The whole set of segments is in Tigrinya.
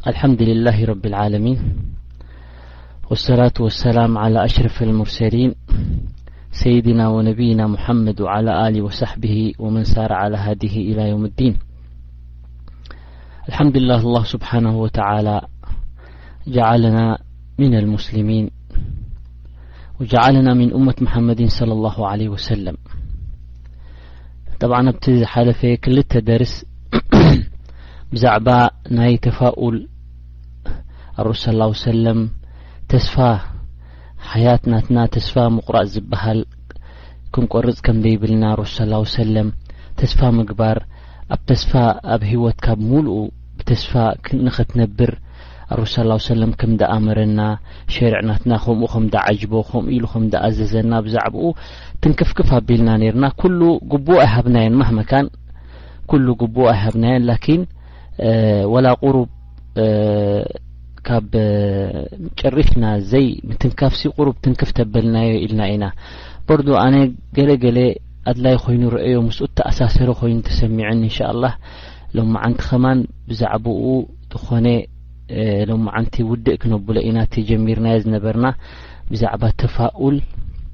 الحمد لله رب العالمين والصلاة والسلام على اشرف المرسلين سيدنا ونبينا محمد و على له وصحبه ومن سار على هده الى يوم الدين الحمدلله الله سبحانه وتعالى جعلنا من المسلمين وجعلنا من امة محمد صلى الله عليه وسلم ጠብዓን ኣብቲ ዝሓለፈ ክልተ ደርስ ብዛዕባ ናይ ተፋኡል ኣሩስ ስላ ሰለም ተስፋ ሓያት ናትና ተስፋ ምቁራፅ ዝበሃል ክንቆርፅ ከም ዘይብልና ሩስ ስላ ሰለም ተስፋ ምግባር ኣብ ተስፋ ኣብ ህይወት ካብ ሙሉኡ ብተስፋ ንኸትነብር ኣሩስ ስላ ሰለም ከም ዳኣመረና ሸርዕ ናትና ከምኡ ከም ዳዓጅቦ ከምኡ ኢሉ ከም ዳኣዘዘና ብዛዕባኡ ትንክፍክፍ ኣቢልና ነርና ኩሉ ግቡእ ኣይሃብናየን ማህመ ካን ኩሉ ግቡእ ኣይሃብናየን ላኪን ወላ ቁሩብ ካብ ጨሪሽና ዘይ ምትንካፍ ሲ ቁሩብ ትንክፍ ተበልናዮ ኢልና ኢና በርዶ ኣነ ገለ ገለ ኣድላይ ኮይኑ ረአዮ ምስኡ ተኣሳሰረ ኮይኑ ተሰሚዐን እንሻ ላህ ሎሚ ዓንቲ ከማን ብዛዕባኡ ዝኾነ ሎሚ ዓንቲ ውድእ ክነብሎ ኢና እቲ ጀሚርናዮ ዝነበርና ብዛዕባ ተፋኡል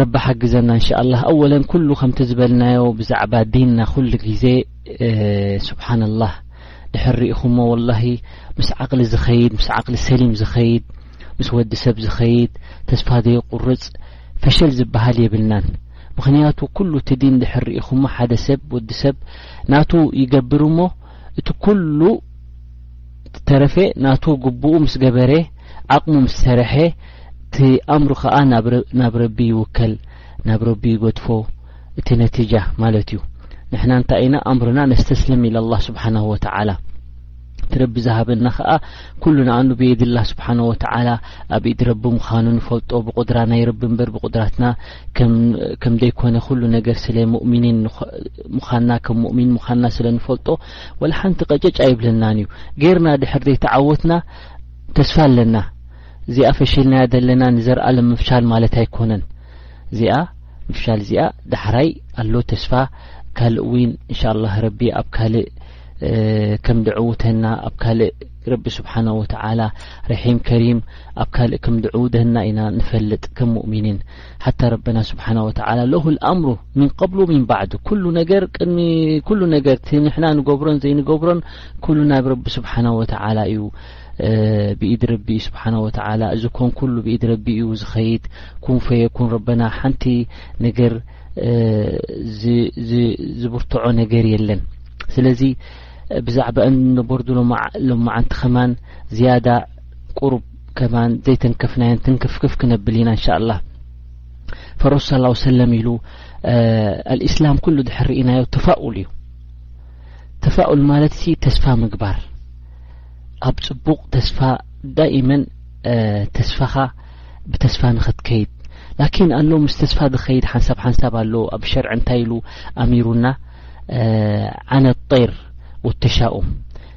ረቢ ሓግዘና እንሻኣላህ ኣወለን ኩሉ ከምቲ ዝበልናዮ ብዛዕባ ዲንና ኩሉ ግዜ ስብሓንላህ ድሕር ሪኢኹሞ ወላሂ ምስ ዓቕሊ ዝኸይድ ምስ ዓቕሊ ሰሊም ዝኸይድ ምስ ወዲ ሰብ ዝኸይድ ተስፋ ዘየቁርፅ ፈሸል ዝበሃል የብልናን ምክንያቱ ኩሉ እቲ ዲን ድሕር ሪኢኹሞ ሓደ ሰብ ወዲ ሰብ ናቱ ይገብር እሞ እቲ ኩሉ ተረፌ ናቱ ግቡኡ ምስ ገበረ ዓቕሙ ምስ ሰረሐ እቲ ኣምሩ ከኣ ናብ ረቢ ይውከል ናብ ረቢ ይገድፎ እቲ ነቲጃ ማለት እዩ ንሕና እንታይ ኢና ኣምርና ነስተስልም ኢለ ኣላ ስብሓናሁ ወተዓላ ትረቢ ዝሃበና ከዓ ኩሉ ንኣኑ ብየድላ ስብሓን ወተዓላ ኣብ ኢድ ረቢ ምዃኑ ንፈልጦ ብቁድራ ናይ ረቢ እምበር ብቁድራትና ከም ዘይኮነ ኩሉ ነገር ስለ ሙእሚኒን ምዃንና ከም ሙእሚን ምዃንና ስለ ንፈልጦ ወላ ሓንቲ ቀጨጭ ኣይብለናን እዩ ጌርና ድሕር ዘይተዓወትና ተስፋ ኣለና እዚኣ ፈሽልናያ ዘለና ንዘርኣለም ምፍሻል ማለት ኣይኮነን እዚኣ ምፍሻል እዚኣ ዳሕራይ ኣሎ ተስፋ ካልእ ውን እንሻ ላህ ረቢ ኣብ ካልእ ከም ድዕውተና ኣብ ካልእ ረቢ ስብሓና ወተዓላ ርሒም ከሪም ኣብ ካልእ ከም ድዕውደና ኢና ንፈልጥ ከም ሙእሚኒን ሓታ ረበና ስብሓና ወተዓላ ለሁ ልኣምሩ ምን ቀብሉ ምን ባዕዱ ኩሉ ነገር ቅድሚ ኩሉ ነገር እቲ ንሕና ንገብሮን ዘይንገብሮን ኩሉ ናብ ረቢ ስብሓና ወተዓላ እዩ ብኢድ ረቢ እዩ ስብሓና ወተዓላ እዚ ኮን ኩሉ ብኢድ ረቢ እዩ ዝኸይድ ኩን ፈየኩን ረበና ሓንቲ ነገር ዝብርትዖ ነገር የለን ስለዚ ብዛዕባ እነበርዱ ሎማዓንቲ ከማን ዝያዳ ቁሩብ ከማን ዘይተንከፍናየን ትንክፍክፍ ክነብል ኢና እንሻ ላ ፈረሱ ስ ላ ሰለም ኢሉ ኣልእስላም ኩሉ ድሕር ኢናዮ ተፋኡል እዩ ተፋኡል ማለት ሲ ተስፋ ምግባር ኣብ ፅቡቕ ተስፋ ዳእመን ተስፋኻ ብተስፋ ንኸትከይድ ላኪን ኣሎ ምስ ተስፋ ዝኸይድ ሓንሳብ ሓንሳብ ኣሎ ኣብ ሸርዒ እንታይ ኢሉ ኣሚሩና ዓነ ጠይር ወተሻኡም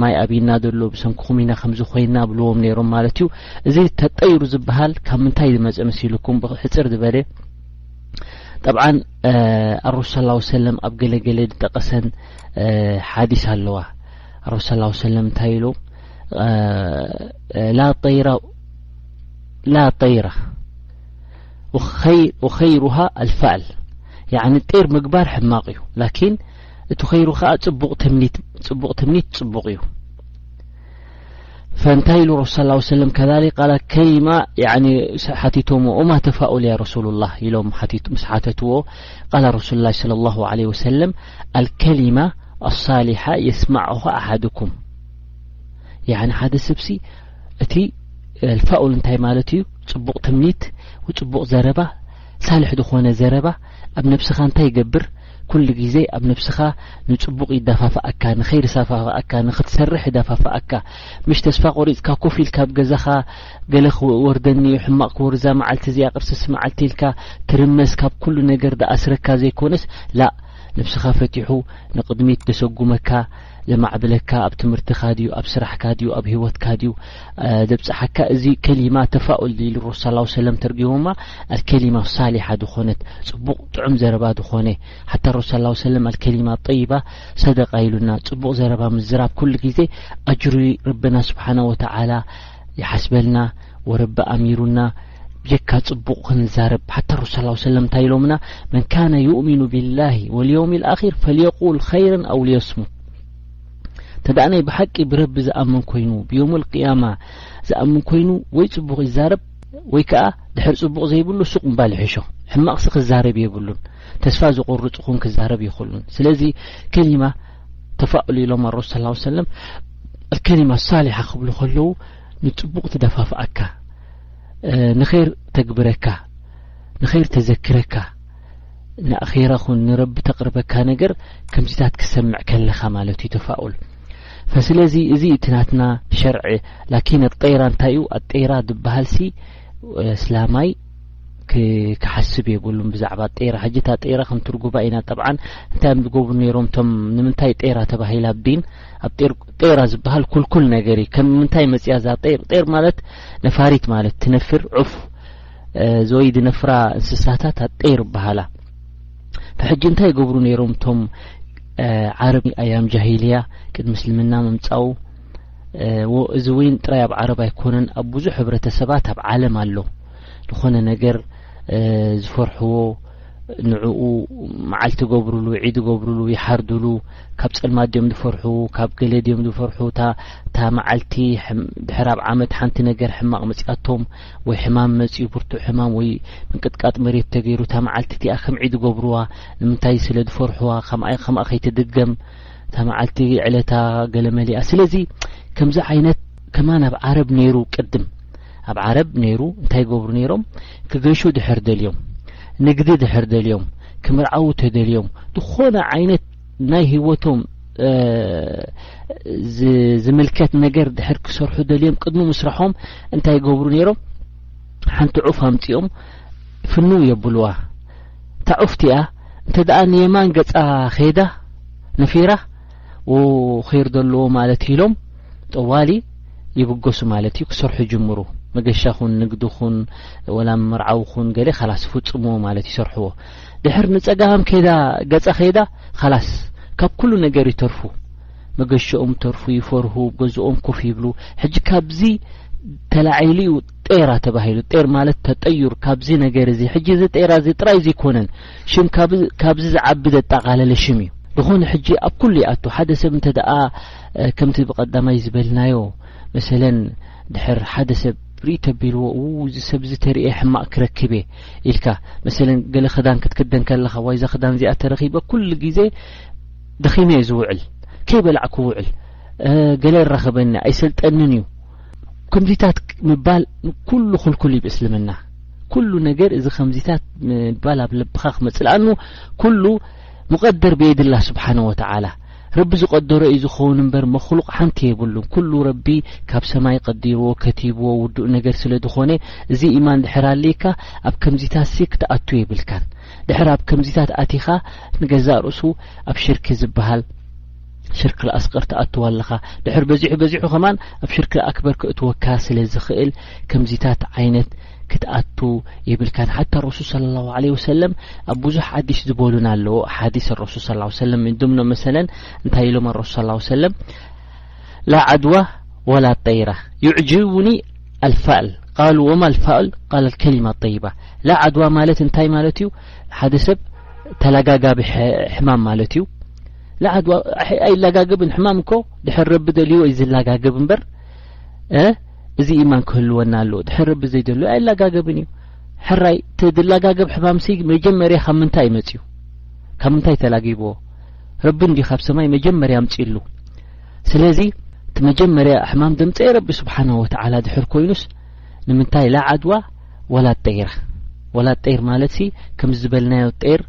ማይ ኣብይና ዘሎ ብሰንክኹም ኢና ከምዚ ኮይና ብልዎም ነይሮም ማለት እዩ እዚ ተጠይሩ ዝበሃል ካብ ምንታይ ዝመፀ መሲልኩም ብሕፅር ዝበለ ጠብዓን ኣሮሱ ስላ ሰለም ኣብ ገለገለ ዝጠቀሰን ሓዲስ ኣለዋ ኣሮሱ ስላ ሰለም እንታይ ኢሉ ላ ጠይራ ላ ጠይራ ወኸይሩሃ ኣልፋል ያኒ ጠይር ምግባር ሕማቅ እዩ ላኪን እቲ ኸይሩ ከዓ ፅቡቕ ትምኒት ፅቡቕ ትምኒት ፅቡቕ እዩ ፈንታይ ኢሉ ረሱ ስ ሰለም ከሊክ ቃላ ከይማ ሓቲቶሞ ኦማ ተፋኡል ያ ረሱሉ ላ ኢሎም ምስ ሓተትዎ ቃል ረሱሉ ላ ለ ላ ለ ወሰለም ኣልከሊማ ኣሳሊሓ የስማዑኻ ኣሓድኩም ያኒ ሓደ ሰብሲ እቲ ልፋኡል እንታይ ማለት እዩ ፅቡቕ ትምኒት ፅቡቕ ዘረባ ሳልሕ ዝኾነ ዘረባ ኣብ ነብስኻ እንታይ ይገብር ኩሉ ግዜ ኣብ ነብስኻ ንጽቡቅ ይዳፋፋኣካ ንኸይሪ ይሳፋፋኣካ ንኽትሰርሕ ይዳፋፋኣካ ምሽ ተስፋ ቆሪጽካ ኮፍ ኢልካ ኣብ ገዛኻ ገለ ክወርደኒ እዩ ሕማቅ ክወርድ እዛ መዓልቲ እዚኣ ቅርስስ መዓልቲ ኢልካ ትርመስ ካብ ኩሉ ነገር ደኣስረካ ዘይኮነስ ላእ ነብስኻ ፈቲሑ ንቅድሚት ደሰጉመካ ዘማዕብለካ ኣብ ትምህርትካ ድዩ ኣብ ስራሕካ ድዩ ኣብ ሂወትካ ድዩ ዘብጽሓካ እዚ ከሊማ ተፋኡል ኢሉ ረሱል ሰለላሁ ሰለም ተርጊሞማ ኣልከሊማ ሳሊሓ ዝኾነት ጽቡቕ ጥዑም ዘረባ ዝኾነ ሓታ ረሱል ሰለላሁ ሰለም ኣልከሊማ ጠይባ ሰደቃ ኢሉና ጽቡቕ ዘረባ ምዝራብ ኩሉ ግዜ ኣጅሩ ረብና ስብሓነ ወተዓላ ይሓስበልና ወረቢ ኣሚሩና ብጀካ ጽቡቕ ክንዛረብ ሓታ ረሱ ስ ሰለም እንታይ ኢሎምና መን ካነ ዩእሚኑ ብላሂ ወልዮውም ልኣኪር ፈልየቁል ኸይረን ኣው ልየስሙ እንተ ደኣ ናይ ብሓቂ ብረቢ ዝኣምን ኮይኑ ብዮም ልቅያማ ዝኣምን ኮይኑ ወይ ጽቡቕ ይዛረብ ወይ ከዓ ድሕር ጽቡቕ ዘይብሉ ሱቕ ምባል ይሕሾ ሕማቕሲ ክዛረብ የብሉን ተስፋ ዝቑርጽኹም ክዛረብ ይኽሉን ስለዚ ከሊማ ተፋእሉ ኢሎም ኣሮስ ስላ ሰለም ኣልከሊማ ሳሊሓ ክብሉ ከለዉ ንፅቡቕ ትደፋፍኣካ ንኸይር ተግብረካ ንኸይር ተዘክረካ ንኣኼራ ኹን ንረቢ ተቕርበካ ነገር ከምዚታት ክሰምዕ ከለኻ ማለት እዩ ተፋኡል ፈስለዚ እዚ እቲ ናትና ሸርዒ ላኪን ኣጠይራ እንታይ እዩ ኣጠይራ ዝበሃልሲ እስላማይ ክሓስብ የብሉን ብዛዕባ ጤራ ሕጂ እታ ጤራ ከም ትርጉባ ኢና ጠብዓን እንታይ እዮም ዝገብሩ ነይሮም እቶም ንምንታይ ጤራ ተባሂላ ኣብዲን ኣብ ጤራ ዝበሃል ኩልኩል ነገር እዩ ከም ምንታይ መፅያ እዛ ጤር ጤር ማለት ነፋሪት ማለት ትነፍር ዑፍ ዘወይ ዝነፍራ እንስሳታት ጤር ይበሃላ ሕጂ እንታይ ይገብሩ ነይሮም እቶም ዓረብ ኣያም ጃሂልያ ቅድሚ እስልምና ምምፃኡ እዚ ወይን ጥራይ ኣብ ዓረብ ኣይኮነን ኣብ ብዙሕ ሕብረተሰባት ኣብ ዓለም ኣሎ ዝኾነ ነገር ዝፈርሕዎ ንዕኡ መዓልቲ ገብርሉ ዒድ ገብርሉ ይሓርድሉ ካብ ጸልማት ድዮም ዝፈርሑ ካብ ገለ ድዮም ዝፈርሑ እታ መዓልቲ ድሕር ኣብ ዓመት ሓንቲ ነገር ሕማቕ መጽኣቶም ወይ ሕማም መጽኡ ብርቱዕ ሕማም ወይ ምንቅጥቃጥ መሬት ተገይሩ እታ መዓልቲ እቲኣ ከም ዒድ ገብርዋ ንምንታይ ስለ ዝፈርሕዋ ከምኣ ከይትድገም እታ መዓልቲ ዕለታ ገለ መሊኣ ስለዚ ከምዚ ዓይነት ከማን ኣብ ዓረብ ነይሩ ቅድም ኣብ ዓረብ ነይሩ እንታይ ገብሩ ነይሮም ክገሹ ድሕር ደልዮም ንግዲ ድሕር ደልዮም ክምርዓው ተደልዮም ዝኾነ ዓይነት ናይ ህይወቶም ዝምልከት ነገር ድሕር ክሰርሑ ደልዮም ቅድሚ ምስራሖም እንታይ ገብሩ ነይሮም ሓንቲ ዑፍ ኣምፅኦም ፍንው የብልዋ እታ ኡፍቲኣ እንተ ንየማን ገጻ ኼዳ ነፊራ ኸይር ዘለዎ ማለት ኢሎም ጠዋሊ ይብገሱ ማለት እዩ ክሰርሑ ጅምሩ መገሻ ኹን ንግዲ ኹን ወላ መርዓዊ ኹን ገሌ ኻላስ ፍጽምዎ ማለት ይሰርሕዎ ድሕር ንጸጋም ኬዳ ገጻ ኼዳ ኻላስ ካብ ኩሉ ነገር ይተርፉ መገሽኦም ተርፉ ይፈርሁ ገዝኦም ኮፍ ይብሉ ሕጂ ካብዚ ተላዒሉ እዩ ጤራ ተባሂሉ ጤር ማለት ተጠዩር ካብዚ ነገር እዚ ሕጂ እዚ ጤራ እዚ ጥራይ ዘይኮነን ሽም ካብዚ ዝዓቢ ዘጠቓለለ ሽም እዩ ዝኾነ ሕጂ ኣብ ኩሉ ይኣቱ ሓደ ሰብ እንተ ደኣ ከምቲ ብቐዳማይ ዝበልናዮ መሰለን ድሕር ሓደ ሰብ ርኢ ተቢልዎ እዚ ሰብ እዚ ተርእየ ሕማቅ ክረክብ እየ ኢልካ መሰለ ገለ ክዳን ክትክደን ከለኻ ዋይዛ ክዳን እዚኣ ተረኺበ ኩሉ ግዜ ደኺመ እየ ዝውዕል ከይበላዕ ክውዕል ገለ ይራኸበኒ ኣይሰልጠንን እዩ ከምዚታት ምባል ኩሉ ክልኩል እዩ ብእስልምና ኩሉ ነገር እዚ ከምዚታት ምባል ኣብ ልብኻ ክመፅእ ለኣኑ ኩሉ ሙቀደር ብየድላ ስብሓን ወተዓላ ረቢ ዝቀደሮ እዩ ዝኸውን እምበር መክሉቅ ሓንቲ የብሉን ኩሉ ረቢ ካብ ሰማይ ቀዲርዎ ከቲብዎ ውዱእ ነገር ስለ ዝኾነ እዚ ኢማን ድሕር ኣልካ ኣብ ከምዚታት ሲ ክትኣቱ የብልካን ድሕር ኣብ ከምዚታት ኣቲኻ ንገዛእ ርእሱ ኣብ ሽርኪ ዝበሃል ሽርክ ኣስቀር ትኣትዋ ኣለኻ ድሕር በዚሑ በዚሑ ከማን ኣብ ሽርክ ኣክበር ክእትወካ ስለ ዝኽእል ከምዚታት ዓይነት ክትኣቱ የብልካን ሓታ ረሱል صለ ላሁ ለ ወሰለም ኣብ ብዙሕ ሓዲሽ ዝበሉን ኣለዎ ሓዲስ ረሱል ስ ሰለም ድምኖ መሰለን እንታይ ኢሎም ኣረሱል ስ ሰለም ላዓድዋ ዋላ ጠይራ ዩዕጅቡኒ ኣልፋል ቃሉ ወማ ኣልፋል ቃል ከሊማ ጠይባ ላዓድዋ ማለት እንታይ ማለት እዩ ሓደ ሰብ ተላጋጋቢ ሕማም ማለት እዩ ንዓድ ኣይላጋገብን ሕማም እኮ ድሕር ረቢ ደልዎ እዩ ዝላጋገብ እምበር እዚ ኢማን ክህልወና ኣለዎ ድሕር ረቢ ዘይደልዎ ኣይላጋገብን እዩ ሕራይ ተድላጋገብ ሕማምሲ መጀመርያ ካብ ምንታይ ይመፅዩ ካብ ምንታይ ተላጊብዎ ረቢ እንዲ ካብ ሰማይ መጀመርያ ኣምፅሉ ስለዚ እቲ መጀመርያ ሕማም ደምፀኤ ረቢ ስብሓን ወተዓላ ድሕር ኮይኑስ ንምንታይ ላዓድዋ ወላ ጠይራ ወላ ጠይር ማለት ሲ ከም ዝበልናዮ ጠይር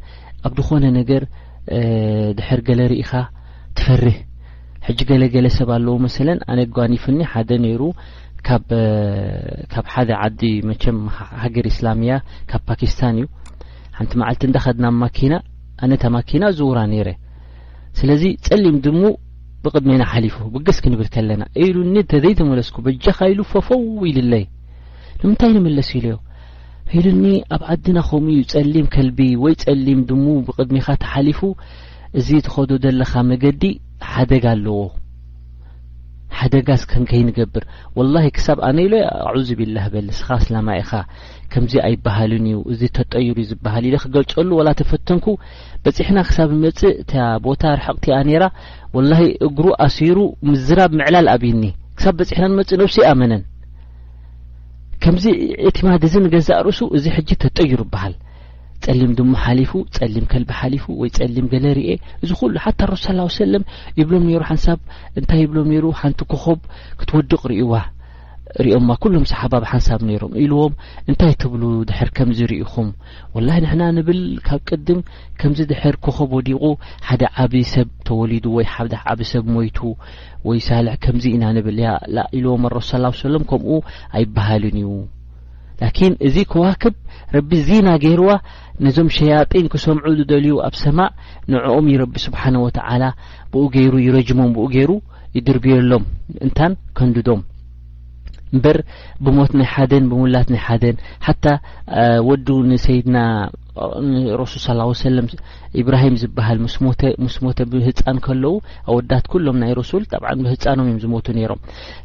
ኣብ ድኾነ ነገር ድሕር ገለ ርኢኻ ትፈርህ ሕጂ ገለ ገለ ሰብ ኣለዉ መሰለን ኣነ ጓኒፍኒ ሓደ ነይሩ ካብ ካብ ሓደ ዓዲ መቸም ሃገር እስላምያ ካብ ፓኪስታን እዩ ሓንቲ መዓልቲ እንዳኸድና ማኪና ኣነ እታ ማኪና ዝውራ ነይረ ስለዚ ጸሊም ድሙ ብቕድሜና ሓሊፉ ብገስ ክንብል ከለና ኢሉኒ እንተዘይተመለስኩ በጃኻ ኢሉ ፈፈው ኢልለይ ንምንታይ ንመለስ ኢሉዮ ሂሉኒ ኣብ ዓድና ከምኡ እዩ ጸሊም ከልቢ ወይ ጸሊም ድሙ ብቅድሚኻ ተሓሊፉ እዚ ትኸዶ ዘለኻ መገዲ ሓደጋ ኣለዎ ሓደጋስ ከም ከይንገብር ወላሂ ክሳብ ኣነ ኢሎ ኣዑዙ ቢላህ በል ንስኻ ኣስላማ ኢኻ ከምዚ ኣይበሃልን እዩ እዚ ተጠይሩ እዩ ዝበሃል ኢለ ክገልጸሉ ወላ ተፈተንኩ በፂሕና ክሳብ መፅእ እታ ቦታ ርሕቕቲ እያ ነይራ ወላሂ እግሩ ኣሲሩ ምዝራብ ምዕላል ኣብይኒ ክሳብ በፂሕና ንመፅእ ነብሲ ኣመነን ከምዚ እቲማድ እዚ ንገዛእ ርእሱ እዚ ሕጂ ተጠይሩ ይበሃል ጸሊም ድሙ ሓሊፉ ጸሊም ከልቢ ሓሊፉ ወይ ጸሊም ገለ ርኤ እዚ ኩሉ ሓታ ረሱ ስ ሰለም ይብሎም ነይሩ ሓንሳብ እንታይ ይብሎም ነይሩ ሓንቲ ኮኸብ ክትወድቕ ርእዋ ሪኦማ ኩሎም ሰሓባ ብ ሓንሳብ ነይሮም ኢልዎም እንታይ ትብሉ ድሕር ከምዚ ርኢኹም ወላሂ ንሕና ንብል ካብ ቅድም ከምዚ ድሕር ኮኸብ ወዲቑ ሓደ ዓብዪ ሰብ ተወሊዱ ወይ ሓደ ዓብ ሰብ ሞይቱ ወይ ሳልሕ ከምዚ ኢና ንብል ያ ላ ኢልዎም ኣረሱ ስ ላ ሰለም ከምኡ ኣይበሃልን እዩ ላኪን እዚ ከዋክብ ረቢ ዚና ገይርዋ ነዞም ሸያጢን ክሰምዑ ዝደልዩ ኣብ ሰማእ ንዕኦም ዩ ረቢ ስብሓነ ወተዓላ ብኡ ገይሩ ይረጅሞም ብኡ ገይሩ ይድርብየሎም እንታን ከንድዶም እምበር ብሞት ናይ ሓደን ብሙላት ናይ ሓደን ሓታ ወዱ ንሰይድና ንረሱል ስ ወሰለም ኢብራሂም ዝበሃል ምስ ሞተ ምስ ሞተ ብህፃን ከለዉ ኣወዳት ኩሎም ናይ ረሱል ጠብዓ ብህፃኖም እዮም ዝሞቱ ነይሮም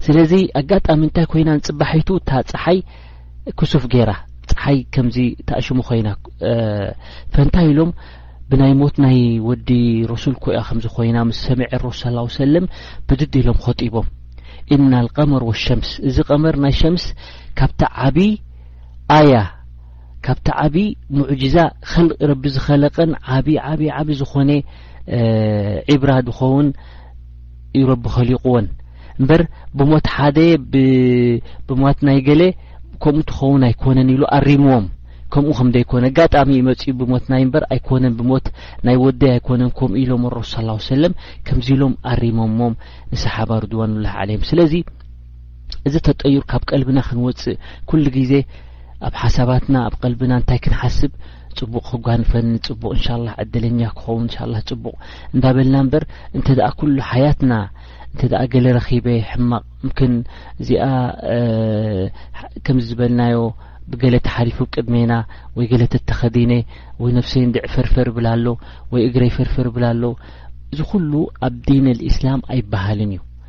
ስለዚ ኣጋጣሚ እንታይ ኮይና ንፅባሒቱ እታ ፀሓይ ክሱፍ ገይራ ፀሓይ ከምዚ ተኣሽሙ ኮይና ፈንታይ ኢሎም ብናይ ሞት ናይ ወዲ ረሱል ኮያ ከምዚ ኮይና ምስ ሰሚዐ ረሱል ስ ሰለም ብድዲ ኢሎም ኸጢቦም ኢናልቀመር ወሸምስ እዚ ቀመር ናይ ሸምስ ካብቲ ዓብይ ኣያ ካብቲ ዓብ ሙዕጅዛ ኸልቂ ረቢ ዝኸለቀን ዓብ ዓብ ዓብ ዝኾነ ዒብራ ዝኸውን እዩ ረቢ ኸሊቁዎን እምበር ብሞት ሓደ ብሞት ናይ ገለ ከምኡ ትኸውን ኣይኮነን ኢሉ ኣሪምዎም ከምኡ ከም ደይኮነ ኣጋጣሚ ይመፅኡ ብሞት ናይ እምበር ኣይኮነን ብሞት ናይ ወደይ ኣይኮነን ከምኡ ኢሎም ረሱ ስ ሰለም ከምዚ ኢሎም ኣሪሞሞም ንሰሓባ ርድዋንላህ ዓለይም ስለዚ እዚ ተጠዩር ካብ ቀልብና ክንወጽእ ኩሉ ግዜ ኣብ ሓሳባትና ኣብ ቀልብና እንታይ ክንሓስብ ጽቡቕ ክጓንፈኒ ጽቡቕ እንሻላ ዕድለኛ ክኸውን እንሻላ ጽቡቕ እንዳበልና እምበር እንተ ደኣ ኩሉ ሓያትና እንተ ደኣ ገለ ረኺበ ሕማቕ ምክን እዚኣ ከምዚ ዝበልናዮ ብገለ ተሓሪፉ ቅድሜና ወይ ገለ ተተኸዲነ ወይ ነፍሰይ እንድዕ ፈርፈር ብላ ኣሎ ወይ እግረይ ፈርፈር ብላ ኣሎ እዚ ኩሉ ኣብ ዲን ልእስላም ኣይበሃልን እዩ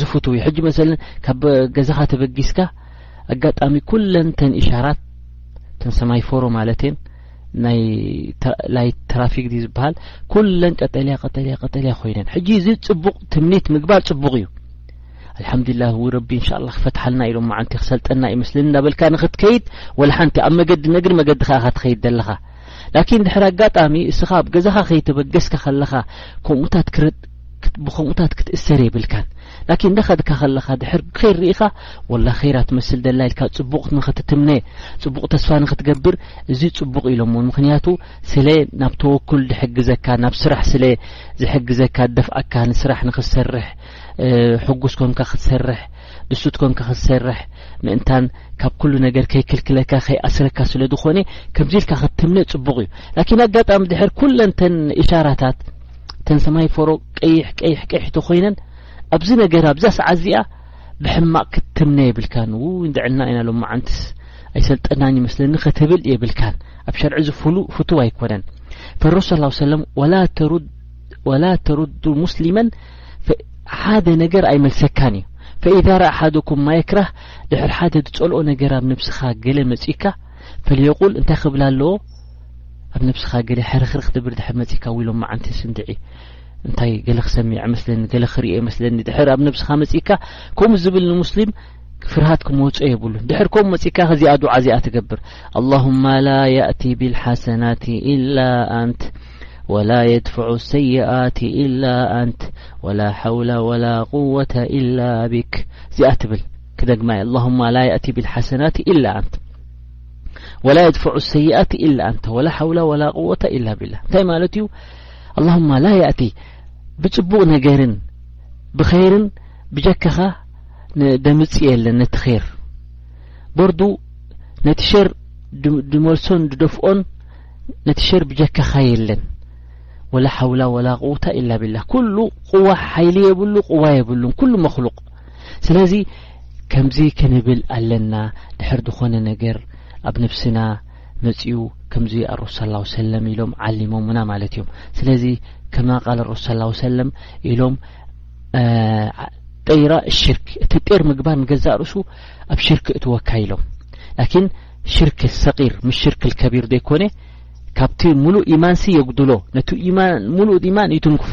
ዝፍትው እዩ ሕጂ መሰለን ካብ ገዛኻ ተበጊስካ ኣጋጣሚ ኩለን ተን ኢሻራት ተን ሰማይ ፎሮ ማለት እየን ናይ ላይ ትራፊክ ዲ ዝበሃል ኩለን ቀጠልያ ቀጠልያ ቀጠልያ ኮይነን ሕጂ እዚ ጽቡቕ ትምኒት ምግባር ጽቡቕ እዩ ኣልሓምዱላ ረቢ እንሻ ላ ክፈትሓልና ኢሎ መዓንቲ ክሰልጠና እዩ መስለኒ እናበልካ ንክትከይድ ወላ ሓንቲ ኣብ መገዲ ነግሪ መገዲ ከኣ ካ ትኸይድ ዘለኻ ላኪን ድሕሪ ኣጋጣሚ እስኻ ኣብ ገዛኻ ከይተበገስካ ከለኻ ከምኡታት ክርጥ ብከምኡታት ክትእሰር የብልካን ላኪን እንዳኸድካ ከለኻ ድሕር ኸይር ርኢኻ ወላ ኸይራ ትመስል ደላ ኢልካ ጽቡቕ ንኽትትምነ ጽቡቕ ተስፋ ንኽትገብር እዚ ጽቡቕ ኢሎሞ ምክንያቱ ስለ ናብ ተወኩል ድሕግዘካ ናብ ስራሕ ስለ ዝሕግዘካ ደፍኣካ ንስራሕ ንኽትሰርሕ ሕጉስ ኮንካ ክትሰርሕ ድሱት ኮንካ ክትሰርሕ ምእንታን ካብ ኩሉ ነገር ከይክልክለካ ከይኣስረካ ስለ ዝኾነ ከምዚ ኢልካ ክትትምነ ጽቡቕ እዩ ላኪን ኣጋጣሚ ድሕር ኩለንተን ኢሻራታት እተን ሰማይ ፈሮ ቀይሕ ቀይሕ ቀይሕ ተኮይነን ኣብዚ ነገር ኣብዛ ሰዓት እዚኣ ብሕማቅ ክትምነ የብልካን ው ንድዕልና ኢና ሎ መዓንትስ ኣይሰልጠናን ይመስለኒ ክትብል የብልካን ኣብ ሸርዒ ዝፍሉ ፍቱው ኣይኮነን ፈረሱ ስለ ሰለም ወላ ተሩዱ ሙስሊመን ሓደ ነገር ኣይመልሰካን እዩ ፈኢዛ ረ ሓደኩም ማየክራህ ድሕር ሓደ ዝጸልኦ ነገር ኣብ ነብስኻ ገለ መጺካ ፈልየቁል እንታይ ክብል ኣለዎ ኣብ ነብስኻ ገለ ሕርኽርኽ ትብል ድሕር መጺካ ዊሎም መዓንቲ ስንድዒ እንታይ ገለ ክሰሚዕ መስለኒ ገለ ክርኤ መስለኒ ድሕር ኣብ ነብስኻ መጺካ ከምኡ ዝብል ንሙስሊም ፍርሃት ክመጾ የብሉን ድሕር ከምኡ መጺካ ከዚኣ ዱዓ እዚኣ ትገብር ኣላሁማ ላ ያእቲ ብልሓሰናት ኢላ ኣንት ወላ የድፍዑ ሰይኣት ኢላ ኣንት ወላ ሓውላ ወላ ቁወተ ኢላ ቢክ እዚኣ ትብል ክደግማ እየ ኣላሁማ ላ የእቲ ብልሓሰናት ኢላ ኣንት ወላ የድፈዑ ሰይኣት ኢላ ኣንተ ወላ ሓውላ ወላ ቅወታ ኢላ ቢላ እንታይ ማለት እዩ ኣላሁማ ላ የእቲ ብፅቡቕ ነገርን ብኸይርን ብጀካኻ ደምፂ የለን ነቲ ኸይር ቦርዱ ነቲ ሸር ድመልሶን ድደፍኦን ነቲ ሸር ብጀካኻ የለን ወላ ሓውላ ወላ ቅውታ ኢላ ቢላ ኩሉ ቅዋ ሓይሊ የብሉ ቅዋ የብሉን ኩሉ መክሉቅ ስለዚ ከምዚ ክንብል ኣለና ድሕር ዝኾነ ነገር ኣብ ነብስና መፅኡ ከምዚ ኣረሱ ስ ላ ሰለም ኢሎም ዓሊሞምና ማለት እዮም ስለዚ ከማ ቃል ኣረሱ ስ ላ ሰለም ኢሎም ጠይራ ሽርክ እቲ ጤር ምግባር ንገዛእ ርእሱ ኣብ ሽርክ እትወካ ኢሎም ላኪን ሽርክ ሰቂር ምስ ሽርክ ልከቢር ዘይኮነ ካብቲ ሙሉእ ኢማንሲ የጉድሎ ነቲ ሙሉእ ኢማን ይትንክፎ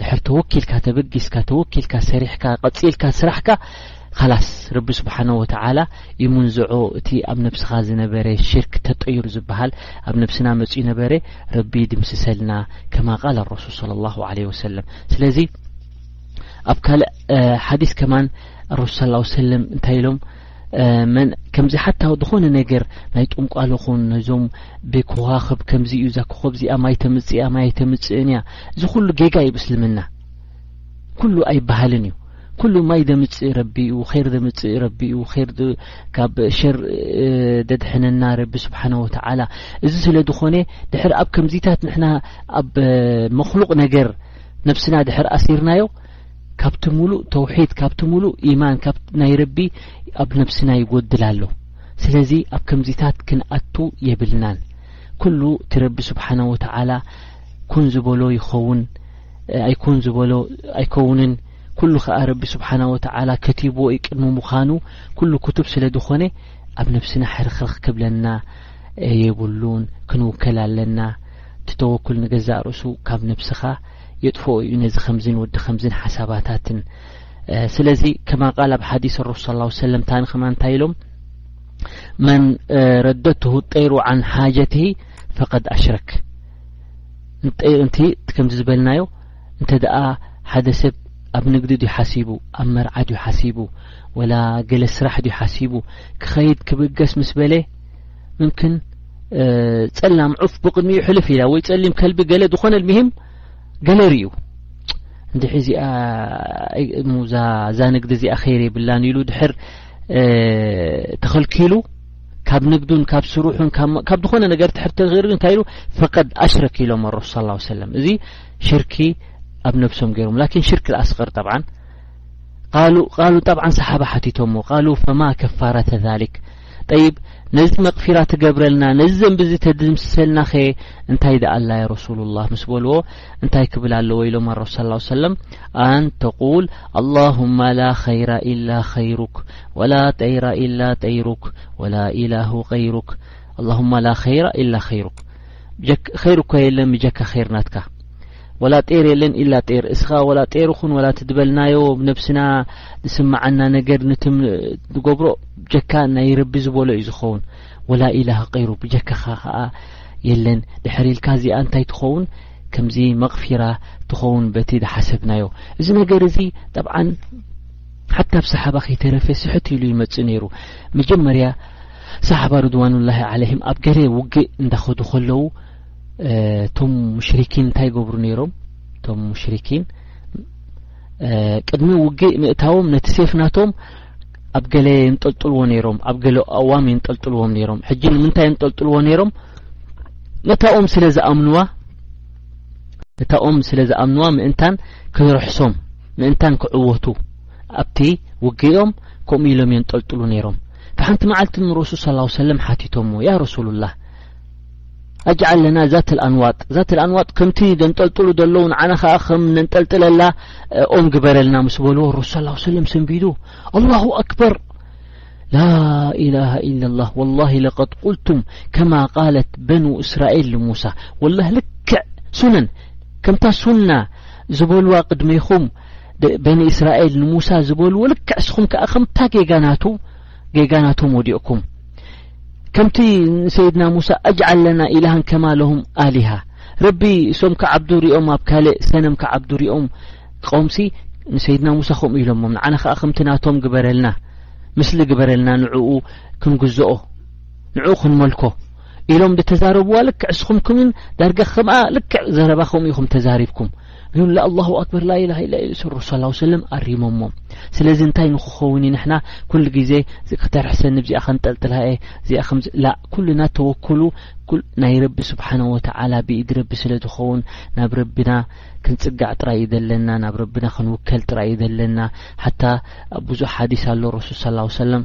ድሕር ተወኪልካ ተበጊስካ ተወኪልካ ሰሪሕካ ቀጺልካ ስራሕካ ኸላስ ረቢ ስብሓነ ወተዓላ ይምንዝዖ እቲ ኣብ ነብስኻ ዝነበረ ሽርክ ተጠዩር ዝበሃል ኣብ ነብስና መፅኡ ነበረ ረቢ ድምስሰልና ከማ ቃል ረሱል صለ ላሁ ለ ወሰለም ስለዚ ኣብ ካልእ ሓዲስ ከማን ረሱል ስ ሰለም እንታይ ኢሎም ከምዚ ሓታ ዝኾነ ነገር ናይ ጥንቋሎ ኹን ነዞም ብኮዋኽብ ከምዚ እዩ እዛ ኮኸብ እዚኣ ማይ ተምፅእ እያ ማይ ኣይተምፅእን እያ እዚ ኩሉ ጌጋ እዩ ብእስልምና ኩሉ ኣይበሃልን እዩ ኩሉ ማይ ደምፅእ ረቢ እዩ ኸይር ደምፅእ ረቢ እዩ ኸይር ካብ ሸር ደድሕነና ረቢ ስብሓነ ወተዓላ እዚ ስለ ዝኾነ ድሕር ኣብ ከምዚታት ንሕና ኣብ መክሉቕ ነገር ነብስና ድሕር ኣሲርናዮ ካብቲ ሙሉእ ተውሒድ ካብቲ ሙሉእ ኢማን ካብ ናይ ረቢ ኣብ ነብስና ይጎድል ኣሎ ስለዚ ኣብ ከምዚታት ክንኣቱ የብልናን ኩሉ እቲ ረቢ ስብሓነ ወተዓላ ኩን ዝበሎ ይኸውን ኣይኮን ዝበሎ ኣይከውንን ኩሉ ከዓ ረቢ ስብሓነ ወተዓላ ከቲብዎ እዩ ቅድሚ ምዃኑ ኩሉ ክቱብ ስለ ዝኾነ ኣብ ነብስና ሕርኽርኽ ክብለና የብሉን ክንውከል ኣለና እቲ ተወኩል ንገዛእ ርእሱ ካብ ነብስኻ የጥፍኦ እዩ ነዚ ከምዝን ወዲ ከምዝን ሓሳባታትን ስለዚ ከማ ቃል ኣብ ሓዲስ ረሱ ስ ሰለም ታን ከማ እንታይ ኢሎም መን ረደትሁ ጠይሩ ዓን ሓጀት ፈቀድ ኣሽረክ ንጠይሩ እንቲ ከምዚ ዝበልናዮ እንተ ደኣ ሓደ ሰብ ኣብ ንግዲ ድዩ ሓሲቡ ኣብ መርዓ ድዩ ሓሲቡ ወላ ገለ ስራሕ ድዩ ሓሲቡ ክኸይድ ክብገስ ምስ በለ ምምክን ጸላም ዑፍ ብቕድሚኡ ሕልፍ ኢላ ወይ ጸሊም ከልቢ ገለ ዝኾነ ልምሂም ገለ ርእዩ እንድሒ እዚኣ ሙዛ እዛ ንግዲ እዚኣ ኸይር የብላን ኢሉ ድሕር ተኸልኪሉ ካብ ንግዱን ካብ ስሩሑን ካብ ዝኾነ ነገር ትሕር ተኽር ግን እንታይ ኢሉ ፈቀድ ኣሽረክ ኢሎም ኣረሱ ስ ላ ሰለም እዚ ሽርኪ ኣብ ነብሶም ገይሮም ላኪን ሽርክ ኣስቀር ጠብዓን ቃሉ ጠብዓን ሰሓባ ሓቲቶሞ ቃሉ ፈማ ከፋረተ ዛሊክ ጠይብ ነዚ መቅፊራ ትገብረልና ነዚ ዘንቢ እዚ ተድምስሰልና ከ እንታይ ደኣ ኣላ ያ ረሱሉላህ ምስ በልዎ እንታይ ክብል ኣለዎ ኢሎም ኣሮ ሰላ ሰለም ኣን ተቁል ኣላሁማ ላ ኸይራ ኢላ ኸይሩክ ወላ ጠይራ ኢላ ጠይሩክ ወላ ኢላሁ ገይሩክ ኣላሁማ ላ ኸይራ ኢላ ኸይሩክ ኸይር እኳ የለን ብጀካ ኸይር ናትካ ወላ ጤር የለን ኢላ ጤር እስኻ ወላ ጤር ኹን ወላ ትድበልናዮ ነብስና ዝስምዓና ነገር ንትም ንገብሮ ብጀካ ናይ ረቢ ዝበሎ እዩ ዝኸውን ወላ ኢላህ ቀይሩ ብጀካኻ ከዓ የለን ድሕሪ ኢልካ እዚኣ እንታይ ትኸውን ከምዚ መቕፊራ ትኸውን በቲ ዝሓሰብናዮ እዚ ነገር እዚ ጠብዓን ሓታ ብ ሰሓባ ከይተረፈ ስሕት ኢሉ ይመፅ ነይሩ መጀመርያ ሰሓባ ርድዋንላሂ ዓለይህም ኣብ ገለ ውግእ እንዳኸዱ ከለዉ እቶም ሙሽሪኪን እንታይ ይገብሩ ነይሮም እቶም ሙሽሪኪን ቅድሚ ውግእ ምእታዎም ነቲ ሴፍ ናቶም ኣብ ገለ የንጠልጥልዎ ነይሮም ኣብ ገለ ኣዋም የንጠልጥልዎም ነይሮም ሕጂ ንምንታይ የንጠልጥልዎ ነይሮም ነታ ኦም ስለ ዝኣምንዋ ነታ ኦም ስለ ዝኣምንዋ ምእንታን ክርሕሶም ምእንታን ክዕወቱ ኣብቲ ውግኦም ከምኡ ኢሎም የንጠልጥሉ ነይሮም ፈሓንቲ መዓልቲ ንረሱል ስ ሰለም ሓቲቶምዎ ያ ረሱሉላህ ኣጅዓል ለና ዛት ኣንዋጥ ዛት ኣንዋጥ ከምቲ ዘንጠልጥሉ ዘለዉ ንዓና ከዓ ከም ነንጠልጥለላ ኦም ግበረልና ምስ በልዎ ረሱ ስ ሰለም ሰንቢዱ ኣላሁ ኣክበር ላኢላሃ ኢላ ላህ ወላሂ ለቀድ ቁልቱም ከማ ቃለት በኑ እስራኤል ንሙሳ ወላ ልክዕ ሱነን ከምታ ሱና ዝበልዋ ቅድሜኹም በኒ እስራኤል ንሙሳ ዝበልዎ ልክዕ እስኹም ከዓ ከምታ ጌጋናቱ ጌጋናቶም ወዲቕኩም ከምቲ ንሰይድና ሙሳ ኣጅዓል ለና ኢላሃን ከማ ለሁም ኣሊሃ ረቢ እሶም ክዓብዱ ሪኦም ኣብ ካልእ ሰነም ክዓብዱ ሪኦም ቆምሲ ንሰይድና ሙሳ ከምኡ ኢሎሞም ንዓና ከዓ ከምቲ ናቶም ግበረልና ምስሊ ግበረልና ንዕኡ ክንግዝኦ ንዕኡ ክንመልኮ ኢሎም ድተዛረብዋ ልክዕ እስኹም ክምን ዳርጋ ከምኣ ልክዕ ዘረባ ከምኡ ኢኹም ተዛሪብኩም ግን ላኣላሁ ኣክበር ላኢላሃ ኢላ ኢሉ ስሩ ስላ ሰለም ኣሪሞሞ ስለዚ እንታይ ንክኸውን እዩ ንሕና ኩሉ ግዜ ከተርሕሰኒ ብዚኣ ከንጠልጥላ እየ እዚኣ ከምዚ ላ ኩሉና ተወክሉ ናይ ረቢ ስብሓነ ወተዓላ ብኢድ ረቢ ስለ ዝኸውን ናብ ረቢና ክንጽጋዕ ጥራይ እዩ ዘለና ናብ ረቢና ክንውከል ጥራይ እዩ ዘለና ሓታ ብዙሕ ሓዲስ ኣሎ ረሱል ስ ሰለም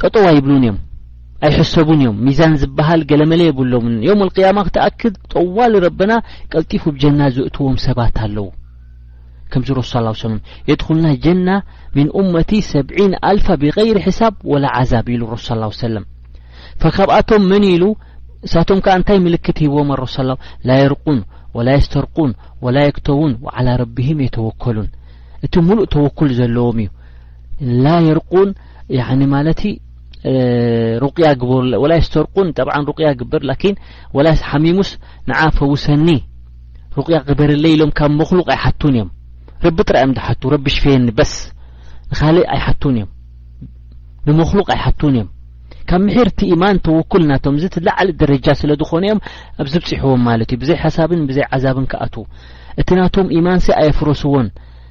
ጠጠው ኣይብሉን እዮም ኣይሕሰቡን እዮም ሚዛን ዝበሃል ገለመለ የብሎምን ዮም ልቅያማ ክትኣክድ ጠዋሊ ረበና ቀልጢፉ ብ ጀና ዝእትዎም ሰባት ኣለዉ ከምዚ ረሱ ስ ሰለም የድኹልና ጀና ምን እመቲ ሰብዒን ኣልፋ ብغይር ሕሳብ ወላ ዓዛብ ኢሉ ረሱ ስ ሰለም ካብኣቶም መን ኢሉ እሳቶም ከዓ እንታይ ምልክት ሂዎም ኣረሱ ላ ላ የርቁን ወላ የስተርቁን ወላ የክተውን ዓላ ረብህም የተወከሉን እቲ ሙሉእ ተወኩል ዘለዎም እዩ ላየርቁን ማለት ሩቅያ ግበሩ ወላይ ስተርቁን ጠብዓ ሩቅያ ግበር ላኪን ወላይ ሓሚሙስ ንዓ ፈውሰኒ ሩቅያ ግበርለይ ኢሎም ካብ መክሉቅ ኣይሓቱን እዮም ረቢ ጥራይ እዮም ዝሓቱ ረቢ ሽፈየኒ በስ ንካልእ ኣይሓቱን እዮም ንመክሉቅ ኣይሓቱን እዮም ካብ ምሕርቲ ኢማን ተወኩል ናቶም እዚ ትላዓሊ ደረጃ ስለ ዝኾነ እዮም ኣብዚ ብፅሕዎም ማለት እዩ ብዘይ ሓሳብን ብዘይ ዓዛብን ክኣትዉ እቲ ናቶም ኢማንሲ ኣየፍረስዎን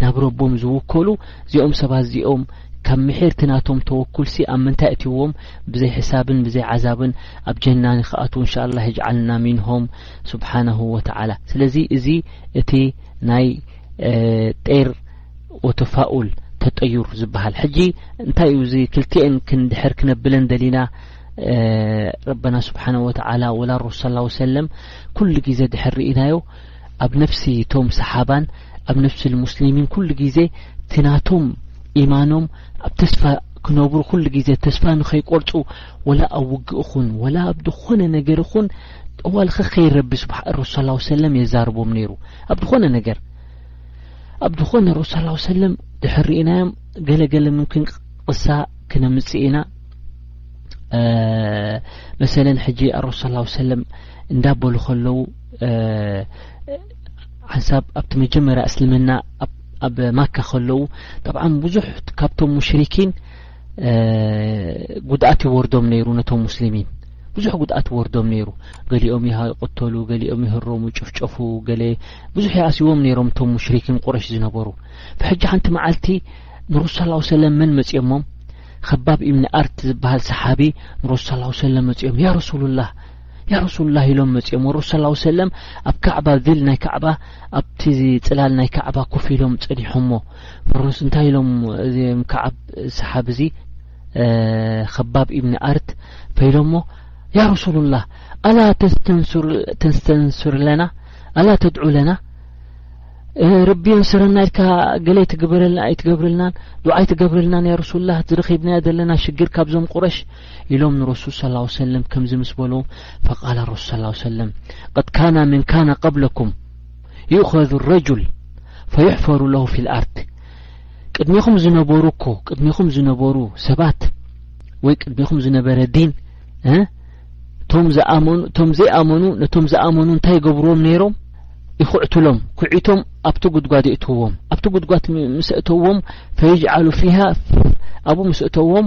ናብ ረቦም ዝውከሉ እዚኦም ሰባት እዚኦም ካብ ምሒር እቲ ናቶም ተወኩልሲ ኣብ ምንታይ እትዎም ብዘይ ሕሳብን ብዘይ ዓዛብን ኣብ ጀና ንክኣትዉ እንሻላህ የጅዓልና ሚንሆም ስብሓነሁ ወተዓላ ስለዚ እዚ እቲ ናይ ጤር ወተፋኡል ተጠዩር ዝበሃል ሕጂ እንታይ እዩ እዚ ክልቲኤን ክንድሕር ክነብለን ደሊና ረበና ስብሓን ወተዓላ ወላ ረሱ ስ ሰለም ኩሉ ግዜ ድሕር ርኢናዮ ኣብ ነፍሲ ቶም ሰሓባን ኣብ ነፍሲ ልሙስሊሚን ኩሉ ግዜ እቲ ናቶም ኢማኖም ኣብ ተስፋ ክነብሩ ኩሉ ግዜ ተስፋ ንኸይቆርጹ ወላ ኣብ ውግእ እኹን ወላ ኣብ ዝኾነ ነገር እኹን ጠዋል ኸኸይ ረቢ ስብሓ ረሱ ሰላ ሰለም የዛርቦም ነይሩ ኣብ ዝኾነ ነገር ኣብ ዝኾነ ረሱ ሰላ ሰለም ድሕሪ ኢናዮም ገለገለ ምምክን ቅሳ ክነምጽእ ኢና መሰለን ሕጂ ኣረሱ ሰላ ሰለም እንዳበሉ ከለዉ ሓንሳብ ኣብቲ መጀመርያ እስልምና ኣብ ማካ ከለዉ ጠብዓ ብዙሕ ካብቶም ሙሽሪኪን ጉድኣት ይወርዶም ነይሩ ነቶም ሙስሊሚን ብዙሕ ጉድኣት ይወርዶም ነይሩ ገሊኦም ይቅተሉ ገሊኦም ይህሮሙ ጭፍጨፉ ገለ ብዙሕ ይኣስዎም ነይሮም እቶም ሙሽሪኪን ቁረሽ ዝነበሩ ብሕጂ ሓንቲ መዓልቲ ንረሱ ስላ ሰለም መን መፅኦሞም ከባብ እምኒ ኣርት ዝበሃል ሰሓቢ ንረሱ ስ ሰለም መፅኦም ያ ረሱሉላህ ያ ረሱሉላህ ኢሎም መፅኦም ረሱ ስላ ሰለም ኣብ ካዕባ ል ናይ ካዕባ ኣብቲ ፅላል ናይ ካዕባ ኮፍ ኢሎም ፀኒሖሞ ረሱ እንታይ ኢሎም እም ከዓብ ሰሓብ እዚ ከባብ እብኒ ኣርት ፈኢሎሞ ያ ረሱሉላህ ኣላ ተስተንሱር ለና ኣላ ተድዑ ለና ረቢ የንስረና ኢልካ ገለ ኣይትገብረልና ኣይትገብርልናን ዱዓ ኣይትገብርልናን ያ ረሱሉላህ ዝረኺብናዮ ዘለና ሽግር ካብዞም ቁረሽ ኢሎም ንረሱል ሰለላሁ ዐለይሂ ወሰለም ከምዚ ምስ በሉ ፈቃለ ረሱል ሰለላሁ ዐለይሂ ወሰለም ቀድ ካነ መን ካነ ቀብለኩም ይእኸዙ ረጁል ፈዩሕፈሩ ለሁ ፊል ኣርድ ቅድሚኹም ዝነበሩ እኮ ቅድሚኹም ዝነበሩ ሰባት ወይ ቅድሚኹም ዝነበረ ዲን እቶም ዝኣመኑ እቶም ዘይኣመኑ ነቶም ዝኣመኑ እንታይ ይገብርዎም ነይሮም ይኹዕትሎም ኩዒቶም ኣብቲ ጉድጓድ የእትውዎም ኣብቲ ጉድጓድ ምስ እተውዎም ፈይጅዓሉ ፊሃ ኣብኡ ምስ እተውዎም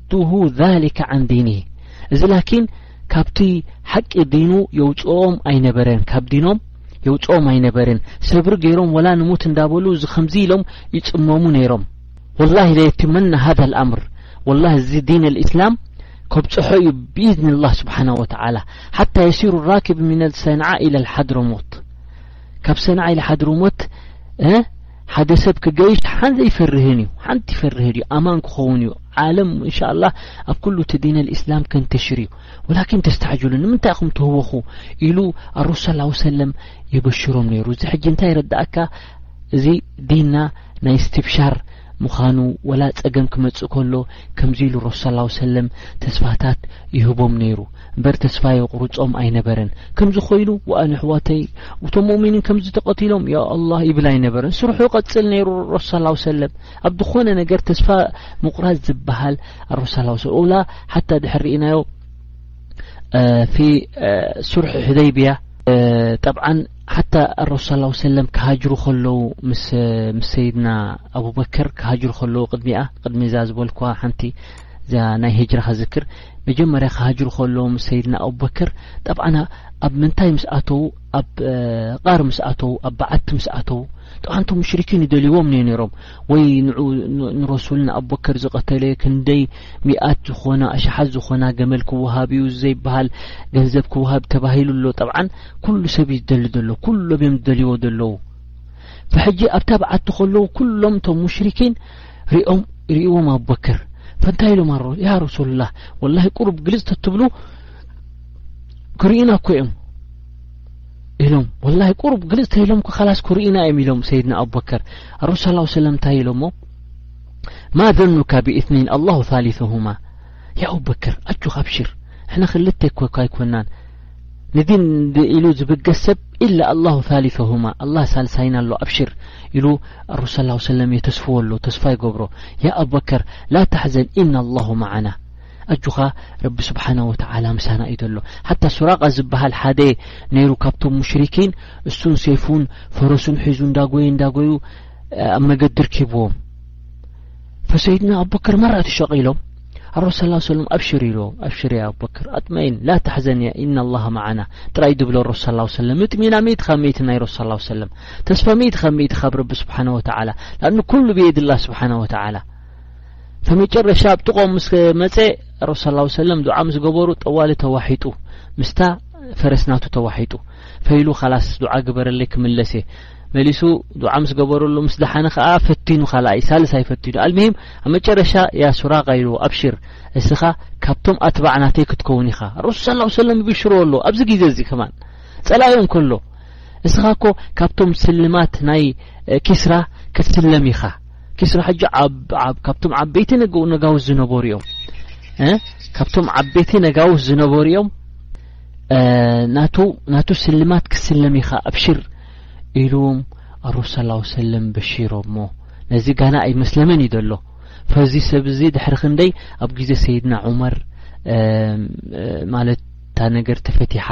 ዱሁ ዛሊከ ዓን ዲኒሂ እዚ ላኪን ካብቲ ሓቂ ዲኑ የውጽኦም ኣይነበረን ካብ ዲኖም የውጽኦም ኣይነበርን ሰብሪ ገይሮም ወላ ንሙት እንዳበሉ እዚ ከምዚ ኢሎም ይጽመሙ ነይሮም ወላሂ ለየትመና ሃذ ልኣምር ወላሂ እዚ ዲን ልእስላም ከብጽሖ እዩ ብኢዝኒ ላህ ስብሓና ወተዓላ ሓታ የሲሩ ራክብ ሚን ሰንዓ ኢለ ልሓድሮሞት ካብ ሰንዓ ኢለ ሓድሮሞት ሓደ ሰብ ክገይሽ ሓን ዘይፈርህን እዩ ሓንቲ ይፈርህ ድዩ ኣማን ክኸውን እዩ ዓለም እንሻላ ኣብ ኩሉ እቲ ዲን ልእስላም ከንተሽር እዩ ወላኪን ተስተዕጅሉ ንምንታይ ኢኹም ትህወኹ ኢሉ ኣረሱ ስላ ወሰለም የበሽሮም ነይሩ እዚ ሕጂ እንታይ ይረዳእካ እዚ ዲንና ናይ ስትብሻር ምዃኑ ወላ ጸገም ክመጽእ ከሎ ከምዚ ኢሉ ረሱ ስላ ወሰለም ተስፋታት ይህቦም ነይሩ እምበር ተስፋ የቁርጾም ኣይነበረን ከምዚ ኮይኑ ወኣን ኣሕዋተይ እቶም ሙእሚኒን ከምዚ ተቐቲሎም ያ ኣላህ ይብል ኣይነበረን ስርሑ ቀጽል ነይሩ ረሱ ስ ሰለም ኣብ ዝኾነ ነገር ተስፋ ምቁራጽ ዝበሃል ኣረሱ ስ ላ ሓታ ድሕር ርኢናዮ ፊ ስርሑ ሕደይብያ ጠብዓ ሓታ ኣረሱ ስ ሰለም ክሃጅሩ ከለዉ ምስ ሰይድና ኣቡበከር ክሃጅሩ ከለዉ ቅድሚኣ ቅድሚ እዛ ዝበልኩዋ ሓንቲ እዛ ናይ ህጅራ ክዝክር መጀመርያ ክሃጅሩ ከለዉ ምስ ሰይድና ኣቡበከር ጠብዓና ኣብ ምንታይ ምስ ኣተዉ ኣብ ቃር ምስ ኣተዉ ኣብ በዓቲ ምስ ኣተዉ ጠብዓንቶ ሙሽርኪን ይደልዎም ን ነይሮም ወይ ንዑ ንረሱል ንኣቦከር ዝቐተለ ክንደይ ሚኣት ዝኾና ኣሽሓት ዝኾና ገመል ክወሃብ እዩ ዘይበሃል ገንዘብ ክወሃብ ተባሂሉ ኣሎ ጠብዓን ኩሉ ሰብ እዩ ዝደሊ ዘሎ ኩሎም እዮም ዝደልዎ ዘለዉ ብሕጂ ኣብታ በዓቲ ከለዉ ኩሎም እቶም ሙሽርኪን ሪኦም ሪእዎም ኣቡበክር ፈንታይ ኢሎም ኣሮ ያ ረሱሉላህ ወላሂ ቁሩብ ግልጽ ተትብሉ ክርእዩና እኮ እዮም ኢሎም ወላሂ ቁሩብ ግልጽ ተኢሎም እኮ ካላስ ክርእዩና እዮም ኢሎም ሰይድና ኣቡበከር ኣረሱ ስ ሰለም እንታይ ኢሎሞ ማ ዘኑካ ብእትኒን ኣላሁ ታሊተሁማ ያ ኣቡበክር ኣጆኽ ኣብሽር ሕነ ክልተ ኮካ ኣይኮናን ንዲን ኢሉ ዝብገስ ሰብ ኢላ ኣላሁ ታሊሰሁማ ኣላ ሳልሳይና ኣሎ ኣብሽር ኢሉ ኣረሱል ስ ሰለም የተስፍዎ ኣሎ ተስፋ ይገብሮ ያ ኣቡበከር ላ ታሕዘን ኢና ኣላሁ መዓና ኣጁኻ ረቢ ስብሓነ ወተዓላ ምሳና እዩ ዘሎ ሓታ ሱራቃ ዝበሃል ሓደ ነይሩ ካብቶም ሙሽሪኪን እሱን ሴፉን ፈረሱን ሒዙ እንዳጎየ እንዳጎዩ ኣብ መገዲ ርኪብዎም ፈሰይድና ኣቡበከር መራእቲ ሸቂሎም ኣሮ ሰላ ሰሉም ኣብሽር ኢልዎ ኣብሽር ያ ኣቡበክር ኣጥመኢን ላ ተሕዘን እያ ኢና ኣላሃ መዓና ጥራይ ድብሎ ሮሱ ስላ ሰለም ምጥሚና ሚእቲ ካብ ሚእቲ ናይ ሮሱ ስላ ሰለም ተስፋ ሚእቲ ካብ ሚእቲ ካብ ረቢ ስብሓነ ወተዓላ ንኣኑ ኩሉ ብየድላ ስብሓነ ወተዓላ ፈመጨረሻ ኣብ ጥቖም ምስ መፀ ሮሱ ስላ ሰለም ዱዓ ምስ ገበሩ ጠዋሊ ተዋሒጡ ምስታ ፈረስናቱ ተዋሒጡ ፈይሉ ካላስ ዱዓ ግበረለይ ክምለስ እየ መሊሱ ዱዓ ምስ ገበረሉ ምስ ደሓነ ከዓ ፈቲኑ ካልኣይ ሳልሳይ ፈቲኑ ኣልምሂም ኣብ መጨረሻ ያ ሱራቃ ኢልዎ ኣብሽር እስኻ ካብቶም ኣትባዕ ናተይ ክትከውን ኢኻ ረሱል ስላ ሰለም ይብሽርዎ ኣሎ ኣብዚ ግዜ እዚ ከማን ጸላዮም ከሎ እስኻ እኮ ካብቶም ስልማት ናይ ኪስራ ክትስለም ኢኻ ኪስራ ሕጂ ካብቶም ዓበይቲ ነጋውስ ዝነበሩ እዮም ካብቶም ዓበይቲ ነጋውስ ዝነበሩ እዮም ናቱ ስልማት ክስለም ኢኻ ኣብሽር ኢሉዎም ኣሮስ ስ ላ ሰለም በሺሮ እሞ ነዚ ጋና ኣይመስለመን እዩ ዘሎ ፈዚ ሰብ እዚ ድሕሪ ክንደይ ኣብ ግዜ ሰይድና ዑመር ማለት እታ ነገር ተፈቲሓ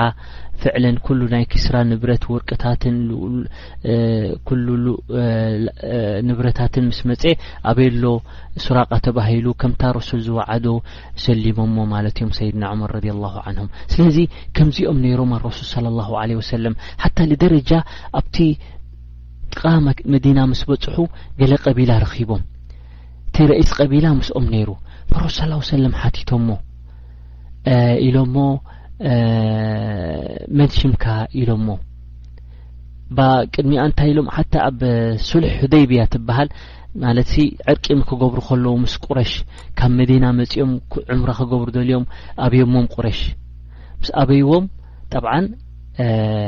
ፍዕለን ኩሉ ናይ ክስራ ንብረት ወርቅታትን ኩሉ ንብረታትን ምስ መፀ ኣበሎ ሱራቃ ተባሂሉ ከምታ ረሱል ዝወዓዶ ሰሊሞሞ ማለት እዮም ሰይድና ዑመር ረዲየላሁ ዓንሁም ስለዚ ከምዚኦም ነይሮም ኣረሱል ሰለላሁ ዓለይሂ ወሰለም ሓታ ልደረጃ ኣብቲ ጥቓ መዲና ምስ በጽሑ ገለ ቀቢላ ረኺቦም እቲ ረኢስ ቀቢላ ምስኦም ነይሩ ንረሱ ሰላ ሰለም ሓቲቶሞ ኢሎሞ መን ሽምካ ኢሎሞ ቅድሚኣ እንታይ ኢሎም ሓታ ኣብ ሱልሒ ሁደይብያ ትበሃል ማለት ሲ ዕርቂ ንክገብሩ ከለዉ ምስ ቁረሽ ካብ መዲና መጺኦም ዕምራ ክገብሩ ደልዮም ኣብዮሞም ቁረሽ ምስ ኣበይዎም ጠብዓን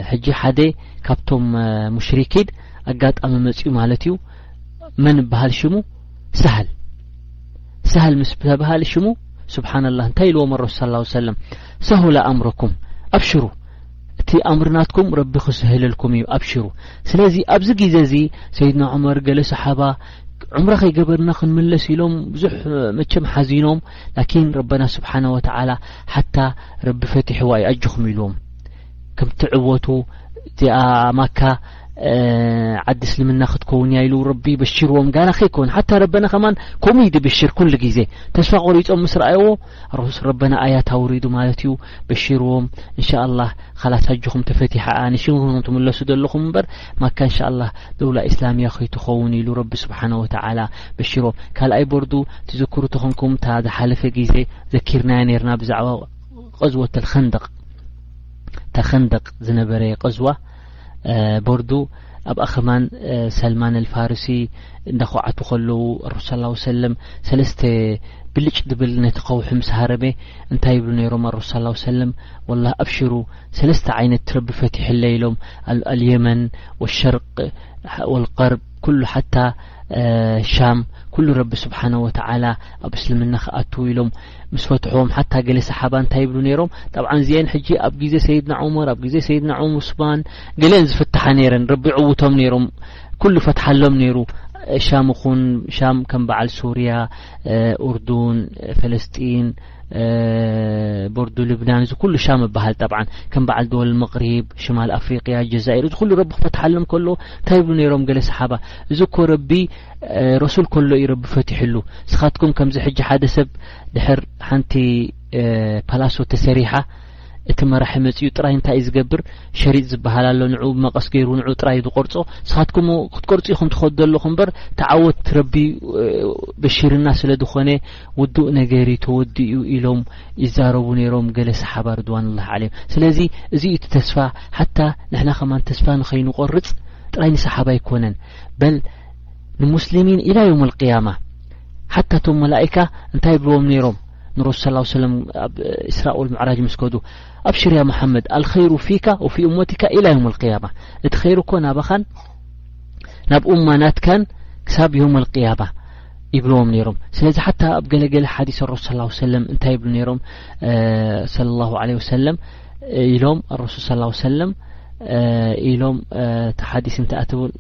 ሕጂ ሓደ ካብቶም ሙሽሪኪን ኣጋጣሚ መፅኡ ማለት እዩ መን በሃል ሽሙ ሳሃል ሳሃል ምስ ተበሃል ሽሙ ስብሓንላህ እንታይ ኢልዎም ረሱ ስ ሰለም ሰሁላ ኣምረኩም ኣብሽሩ እቲ ኣምር ናትኩም ረቢ ክስህለልኩም እዩ ኣብሽሩ ስለዚ ኣብዚ ግዜ እዚ ሰይድና ዑመር ገለ ሰሓባ ዑምራ ከይገበርና ክንምለስ ኢሎም ብዙሕ መቸም ሓዚኖም ላኪን ረበና ስብሓነ ወተዓላ ሓታ ረቢ ፈቲሕዋ እዩ ኣጅኹም ኢልዎም ከም ትዕወቱ እዚኣ ማካ ዓዲ እስልምና ክትከውን እያ ኢሉ ረቢ በሽርዎም ጋና ከይከውን ሓታ ረበና ከማን ከምኡ እዩ ድብሽር ኩሉ ግዜ ተስፋ ቆሪፆም ምስ ረኣየዎ ርሑስ ረበና ኣያት ኣውሪዱ ማለት እዩ በሺርዎም እንሻኣላህ ኻላስ ኣጆኹም ተፈቲሓ እያ ንሽንኹም ትምለሱ ዘለኹም እምበር ማካ እንሻኣላህ ደውላ ኢስላምያ ከይትኸውን ኢሉ ረቢ ስብሓነ ወተዓላ በሺርዎም ካልኣይ ቦርዱ ትዝክሩ ተኾንኩም እታ ዝሓለፈ ግዜ ዘኪርናያ ነርና ብዛዕባ ቀዝወተል ኸንደቕ ተኸንደቕ ዝነበረ ቀዝዋ ቦርዱ ኣብ ኣኸማን ሰልማን ኣልፋርሲ እንዳኳዓቱ ከለዉ ረሱ ስ ሰለም ሰለስተ ብልጭ ድብል ነቲ ከውሒ ምስ ሃረበ እንታይ ይብሉ ነይሮም ኣረሱ ስ ሰለም ወላ ኣብሽሩ ሰለስተ ዓይነት ረቢ ፈቲሕለ ኢሎም ኣልየመን ወሸርቅ ወልቀርብ ኩሉ ሓታ ሻም ኩሉ ረቢ ስብሓነ ወተዓላ ኣብ እስልምና ክኣትዉ ኢሎም ምስ ፈትሖም ሓታ ገለ ሰሓባ እንታይ ይብሉ ነይሮም ጠብዓን እዚአን ሕጂ ኣብ ግዜ ሰይድና ዑመር ኣብ ግዜ ሰይድና ዑስማን ገለን ዝፍትሓ ነይረን ረቢ ዕውቶም ነይሮም ኩሉ ፈትሓሎም ነይሩ ሻም ኹን ሻም ከም በዓል ሱርያ ኡርዱን ፈለስጢን ቦርዱ ልብናን እዚ ኩሉ ሻም ይበሃል ጠብዓን ከም በዓል ደወል መቕሪብ ሽማል ኣፍሪቅያ ጀዛኢር እዚ ኩሉ ረቢ ክፈትሓሎም ከሎ እንታይ ይብሉ ነይሮም ገለ ሰሓባ እዚ እኮ ረቢ ረሱል ከሎ እዩ ረቢ ፈትሕሉ ስኻትኩም ከምዚ ሕጂ ሓደ ሰብ ድሕር ሓንቲ ፓላሶ ተሰሪሓ እቲ መራሒ መፅኡ ጥራይ እንታይ እዩ ዝገብር ሸሪጥ ዝበሃል ኣሎ ንዑ መቐስ ገይሩ ንዑ ጥራይ ዝቆርፆ ንስኻትኩም ክትቆርፁ ኢኹም ትኸዱ ዘለኹ እምበር ተዓወት ረቢ በሽርና ስለ ዝኾነ ውዱእ ነገር እዩ ተወዲኡ ኢሎም ይዛረቡ ነይሮም ገለ ሰሓባ ርድዋንላ ዓለዮም ስለዚ እዚ እቲ ተስፋ ሓታ ንሕና ከማን ተስፋ ንኸይንቆርፅ ጥራይ ንሰሓባ ኣይኮነን በል ንሙስሊሚን ኢላ ዮም ልቅያማ ሓታ እቶም መላእካ እንታይ ይብልዎም ነይሮም ንረሱ ስ ላ ሰለም ኣብ እስራኦል ምዕራጅ ምስ ከዱ ኣብ ሽርያ መሓመድ ኣልኸይሩ ፊካ ወፊ እሞትካ ኢላ ዮም ልቅያማ እቲ ኸይሩ እኮ ናባኻን ናብ ኡማ ናትካን ክሳብ ዮም ልቅያማ ይብልዎም ነይሮም ስለዚ ሓታ ኣብ ገለገለ ሓዲስ ረሱ ስ ሰለም እንታይ ይብሉ ነይሮም ለ ላሁ ለ ወሰለም ኢሎም ኣረሱል ስ ላ ሰለም ኢሎም እቲ ሓዲስ እንተ ኣትውን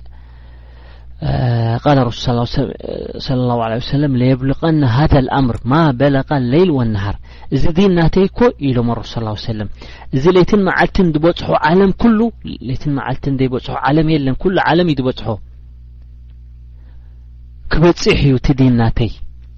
ቃል ረሱል ለ ላሁ ለ ወሰለም ለየብልቀና ሃደ ልኣምር ማ በለቃ ለይል ወነሃር እዚ ዲን ናተይ ኮ ኢሎም ኣረሱል ስ ላ ሰለም እዚ ለይትን መዓልትን ዝበፅሖ ዓለም ኩሉ ለይትን መዓልትን ዘይበፅሖ ዓለም የለን ኩሉ ዓለም እዩ ዝበፅሖ ክበፅሕ እዩ እቲ ዲን ናተይ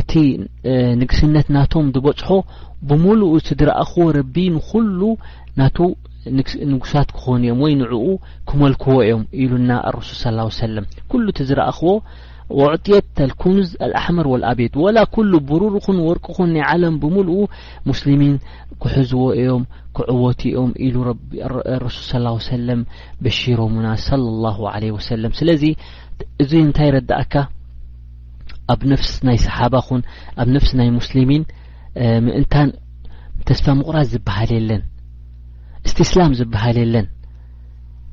እቲ ንግስነት ናቶም ዝበጽሖ ብምሉኡ እቲ ዝረኣኽዎ ረቢ ንኹሉ ናቱ ንጉሳት ክኾኑ እዮም ወይ ንዕኡ ክመልክዎ እዮም ኢሉና ኣረሱል ስላ ሰለም ኩሉ እቲ ዝረኣኽዎ ወዕጥየት ተልኩኑዝ ኣልኣሕመር ወልኣብየድ ወላ ኩሉ ብሩርኹን ወርቅኹን ናይ ዓለም ብምሉኡ ሙስሊሚን ክሕዝዎ እዮም ክዕወቱ እዮም ኢሉ ረሱል ስላ ሰለም በሺሮሙና ለ ላ ለ ወሰለም ስለዚ እዚ እንታይ ረዳእካ ኣብ ነፍስ ናይ ሰሓባ ኹን ኣብ ነፍሲ ናይ ሙስሊሚን ምእንታን ተስፋ ምቑራፅ ዝበሃል የለን እስትስላም ዝበሃል የለን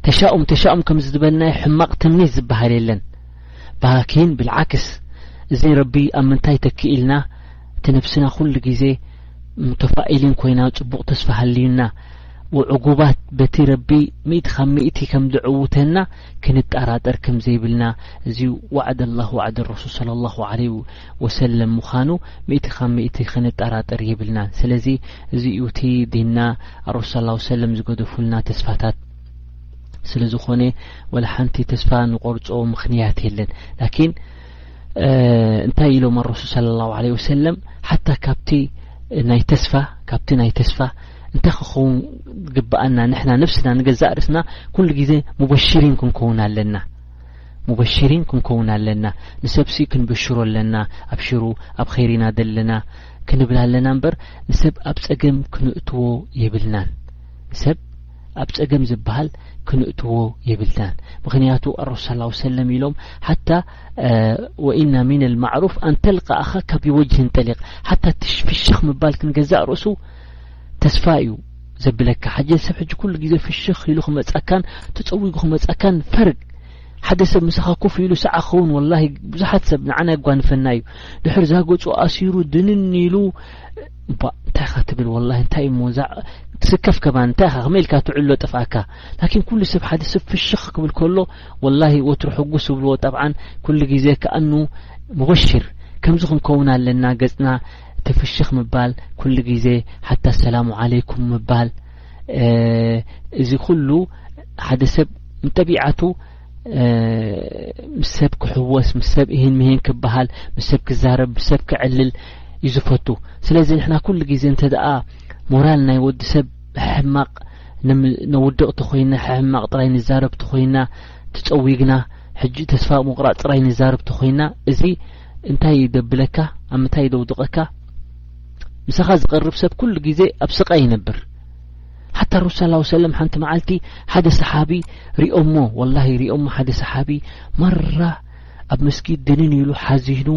ተሻኡም ተሻኡም ከም ዝበልናይ ሕማቕ ትምኒት ዝበሃል የለን ባኪን ብልዓክስ እዚ ረቢ ኣብ ምንታይ ተክኢልና እቲ ነፍስና ኩሉ ግዜ ተፋኢልን ኮይና ፅቡቕ ተስፋ ሃልዩና ውዕጉባት በቲ ረቢ ሚእቲ ካብ ሚእቲ ከም ዝዕውተና ክንጠራጠር ከም ዘይብልና እዚ ዋዕድ ኣላህ ዋዕድ ረሱል ሰለሏሁ ዓለይሂ ወሰለም ምዃኑ ሚእቲ ካብ ሚእቲ ክንጠራጠር የብልናን ስለዚ እዚ እዩ እቲ ዲንና ኣረሱል ሰለሏሁ ዓለይሂ ወሰለም ዝገደፉልና ተስፋታት ስለ ዝኾነ ወላ ሓንቲ ተስፋ ንቆርጾ ምኽንያት የለን ላኪን እንታይ ኢሎም ኣረሱል ሰለሏሁ ዓለይሂ ወሰለም ሓታ ካብቲ ናይ ተስፋ ካብቲ ናይ ተስፋ እንታይ ክኸውን ግብኣና ንሕና ነብስና ንገዛእ ርእስና ኩሉ ግዜ ሙበሽሪን ክንከውን ኣለና ሙበሽሪን ክንከውን ኣለና ንሰብሲ ክንብሽሮ ኣለና ኣብሽሩ ኣብ ኸይሪና ዘለና ክንብል ኣለና እምበር ንሰብ ኣብ ጸገም ክንእትዎ የብልናን ንሰብ ኣብ ጸገም ዝበሃል ክንእትዎ የብልናን ምክንያቱ ኣረሱ ስ ላ ሰለም ኢሎም ሓታ ወኢና ሚን ልማዕሩፍ ኣንተልቃ ኣኻ ካብ ወጅህን ጠሊቅ ሓታ ትሽፍሽኽ ምባል ክንገዛእ ርእሱ ተስፋ እዩ ዘብለካ ሓጀ ሰብ ሕጂ ኩሉ ግዜ ፍሽኽ ኢሉ ክመጻካን ተጸዊጉ ክመጻካን ፈርግ ሓደ ሰብ ምሳኻ ኮፍ ኢሉ ሰዓ ክኸውን ወላሂ ብዙሓት ሰብ ንዓና የጓንፈና እዩ ድሕር ዛገጹ ኣሲሩ ድንን ኢሉ እባ እንታይ ኻ ትብል ወላሂ እንታይ እሞ እዛ ትስከፍ ከማን እንታይ ኻ ከመይ ኢልካ ትዕሎ ጠፍኣካ ላኪን ኩሉ ሰብ ሓደ ሰብ ፍሽኽ ክብል ከሎ ወላሂ ወትሩ ሕጉስ ዝብልዎ ጠብዓን ኩሉ ግዜ ከኣኑ ሙበሽር ከምዚ ክንከውን ኣለና ገጽና እቲ ፍሽኽ ምባል ኩሉ ግዜ ሓታ ኣሰላሙ ዓለይኩም ምባል እዚ ኩሉ ሓደ ሰብ ንጠቢዓቱ ምስ ሰብ ክሕወስ ምስ ሰብ እሂን ምሂን ክበሃል ምስ ሰብ ክዛረብ ምስ ሰብ ክዕልል እዩ ዝፈቱ ስለዚ ንሕና ኩሉ ግዜ እንተ ደኣ ሞራል ናይ ወዲ ሰብ ሕማቕ ነውድቕ ተኾይና ሕማቕ ጥራይ ንዛረብ ተኾይና ትጸዊግና ሕጂ ተስፋ ምቑራጽ ጥራይ ንዛረብ ተኾይና እዚ እንታይ ደብለካ ኣብ ምታይ ደውድቐካ ምሳኻ ዝቐርብ ሰብ ኩሉ ግዜ ኣብ ስቓይ ይነብር ሓታ ሩስ ስ ሰለም ሓንቲ መዓልቲ ሓደ ሰሓቢ ሪኦሞ ወላ ሪኦሞ ሓደ ሰሓቢ ማራ ኣብ መስጊድ ድንን ኢሉ ሓዚኑ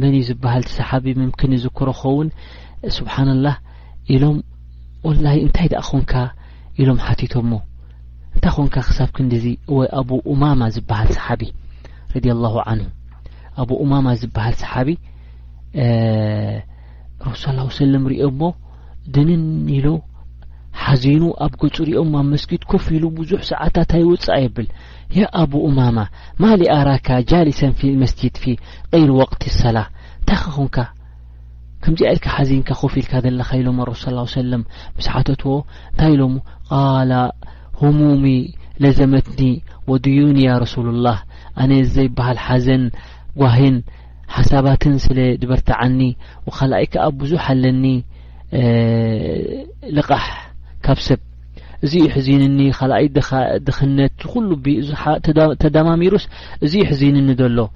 መን እዩ ዝበሃል ሰሓቢ ምምክን ይዝክሮ ኸውን ስብሓንላህ ኢሎም ወላ እንታይ ደኣ ኾንካ ኢሎም ሓቲቶሞ እንታይ ኾንካ ክሳብ ክንድዚ እወ ኣቡ ኡማማ ዝበሃል ሰሓቢ ረዲየላሁ ዓንሁ ኣቡ ኡማማ ዝበሃል ሰሓቢ ረሱ ስ ሰለም ሪኦ እሞ ድንን ኢሎ ሓዚኑ ኣብ ገጹ ሪኦም ኣብ መስጊድ ኮፍ ኢሉ ብዙሕ ሰዓታት ኣይወፅእ የብል ያ ኣቡ ኡማማ ማሊ ኣራካ ጃሊሰን ፊ መስጂድ ፊ ቀይሪ ወቅቲ ሰላ እንታይ ኸኾንካ ከምዚኣ ኢልካ ሓዚንካ ኮፍ ኢልካ ዘለካ ኢሎም ረሱ ስ ሰለም ምስ ሓተትዎ እንታይ ኢሎም ቃላ ሁሙሚ ለዘመትኒ ወድዩኒ ያ ረሱሉላህ ኣነ ዘይበሃል ሓዘን ጓሂን ሓሳባትን ስለ ዝበርትዓኒ ወካልኣይ ከዓ ብዙሕ ኣለኒ ልቓሕ ካብ ሰብ እዚ ዩ ሕዚንኒ ካልኣይ ድኽነት ዝኩሉ ተዳማሚሩስ እዚ ዩ ሕዚንኒ ዘሎ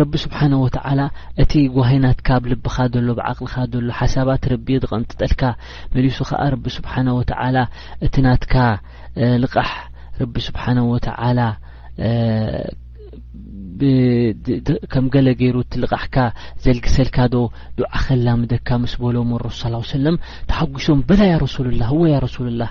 ረቢ ስብሓነሁ ወተዓላ እቲ ጓሂ ናትካ ኣብ ልብኻ ዘሎ ኣብ ዓቕልኻ ዘሎ ሓሳባት ረቢ የድቐንጥጠልካ መሊሱ ኸኣ ረቢ ስብሓነሁ ወተዓላ እቲ ናትካ ልቓሕ ረቢ ስብሓነሁ ወተዓላ ከም ገለ ገይሩ ትልቓሕካ ዘልግሰልካ ዶ ዱዓ ከላምደካ ምስ በሎ መረሱ ስ ሰለም ተሓጒሶም በላ ያ ረሱሉላህ እወ ያ ረሱሉላህ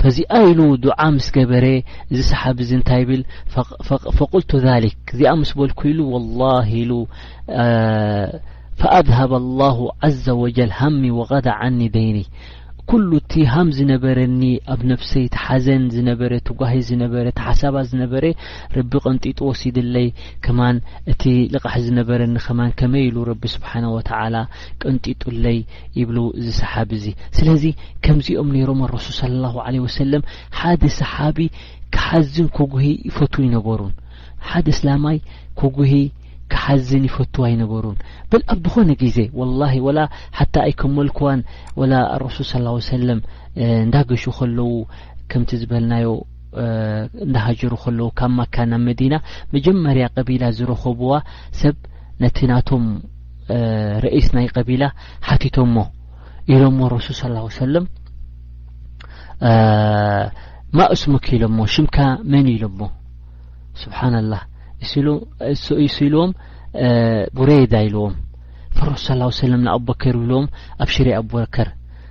ፈዚኣ ኢሉ ዱዓ ምስ ገበረ እዚ ሰሓቢ እዚ እንታይ ይብል ፈቁልቱ ዛሊክ እዚኣ ምስ በልኩ ኢሉ ወላሂ ኢሉ ፈኣዝሀበ ኣላሁ ዘ ወጀል ሃሚ ወቀዳ ዓኒ ደይኒ ኩሉ እቲ ሃም ዝነበረኒ ኣብ ነፍሰይ ተሓዘን ዝነበረ ትጓሂ ዝነበረ ተሓሳባ ዝነበረ ረቢ ቀንጢጡ ወሲድለይ ከማን እቲ ልቓሕ ዝነበረኒ ከማን ከመይ ኢሉ ረቢ ስብሓነ ወተዓላ ቀንጢጡለይ ይብሉ እዚ ሰሓቢ እዚ ስለዚ ከምዚኦም ነይሮም ረሱል ስለ ላሁ ለ ወሰለም ሓደ ሰሓቢ ክሓዝን ኮጉሂ ይፈቱ ይነበሩን ሓደ እስላማይ ኮጉሂ ክሓዝን ይፈቱ ኣይነበሩን በል ኣብ ዝኾነ ግዜ ወላ ወላ ሓታ ኣይከመልክዋን ወላ ረሱል ስ ሰለም እንዳገሹ ከለዉ ከምቲ ዝበልናዮ እንዳሃጀሩ ከለዉ ካብ ማካ ናብ መዲና መጀመርያ ቀቢላ ዝረኸብዋ ሰብ ነቲ ናቶም ርእስ ናይ ቀቢላ ሓቲቶሞ ኢሎሞ ረሱል ስ ሰለም ማእስሙክ ኢሎሞ ሽምካ መን ኢሎሞ ስብሓና ላህ እሱ ኢልዎም ቡሬዳ ኢልዎም ረሱ ስ ሰለም ንኣብበከር ይብልዎም ኣብ ሽሪ ኣበከር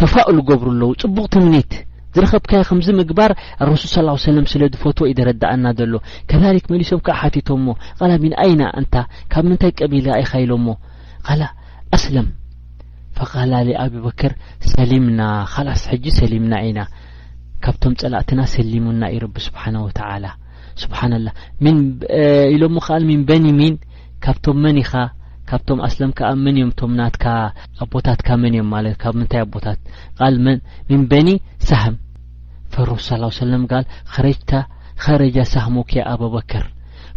ተፋኡል ገብሩ ኣለዉ ጽቡቅ ትምኒት ዝረኸብካዮ ከምዚ ምግባር ረሱል ሰለላሁ ዐለይሂ ወሰለም ስለ ዝፈትዎ እዩ ደረደኣና ዘሎ ከዛሊክ መሊሶም ከኣ ሓቲቶሞ ቃላ ሚን ኣይና ኣንታ ካብ ምንታይ ቀቢላ ኢኻ ኢሎሞ ቃላ ኣስለም ፈቃላ ሊኣብበክር ሰሊምና ኻላስ ሕጂ ሰሊምና ኢና ካብቶም ጸላእትና ሰሊሙና እዩ ረቢ ስብሓነ ወተዓላ ስብሓንላ ኢሎሞ ከኣ ሚን በኒ ሚን ካብቶም መን ኢኻ ካብቶም ኣስለም ከኣ መን እዮም እቶም ናትካ ኣቦታትካ መን እዮም ማለት ካብ ምንታይ ኣቦታት ቃል መን ምን በኒ ሳህም ፈሮስ ስ ሰለም ጋል ረጅታ ኸረጃ ሳህሙኪ ኣበበከር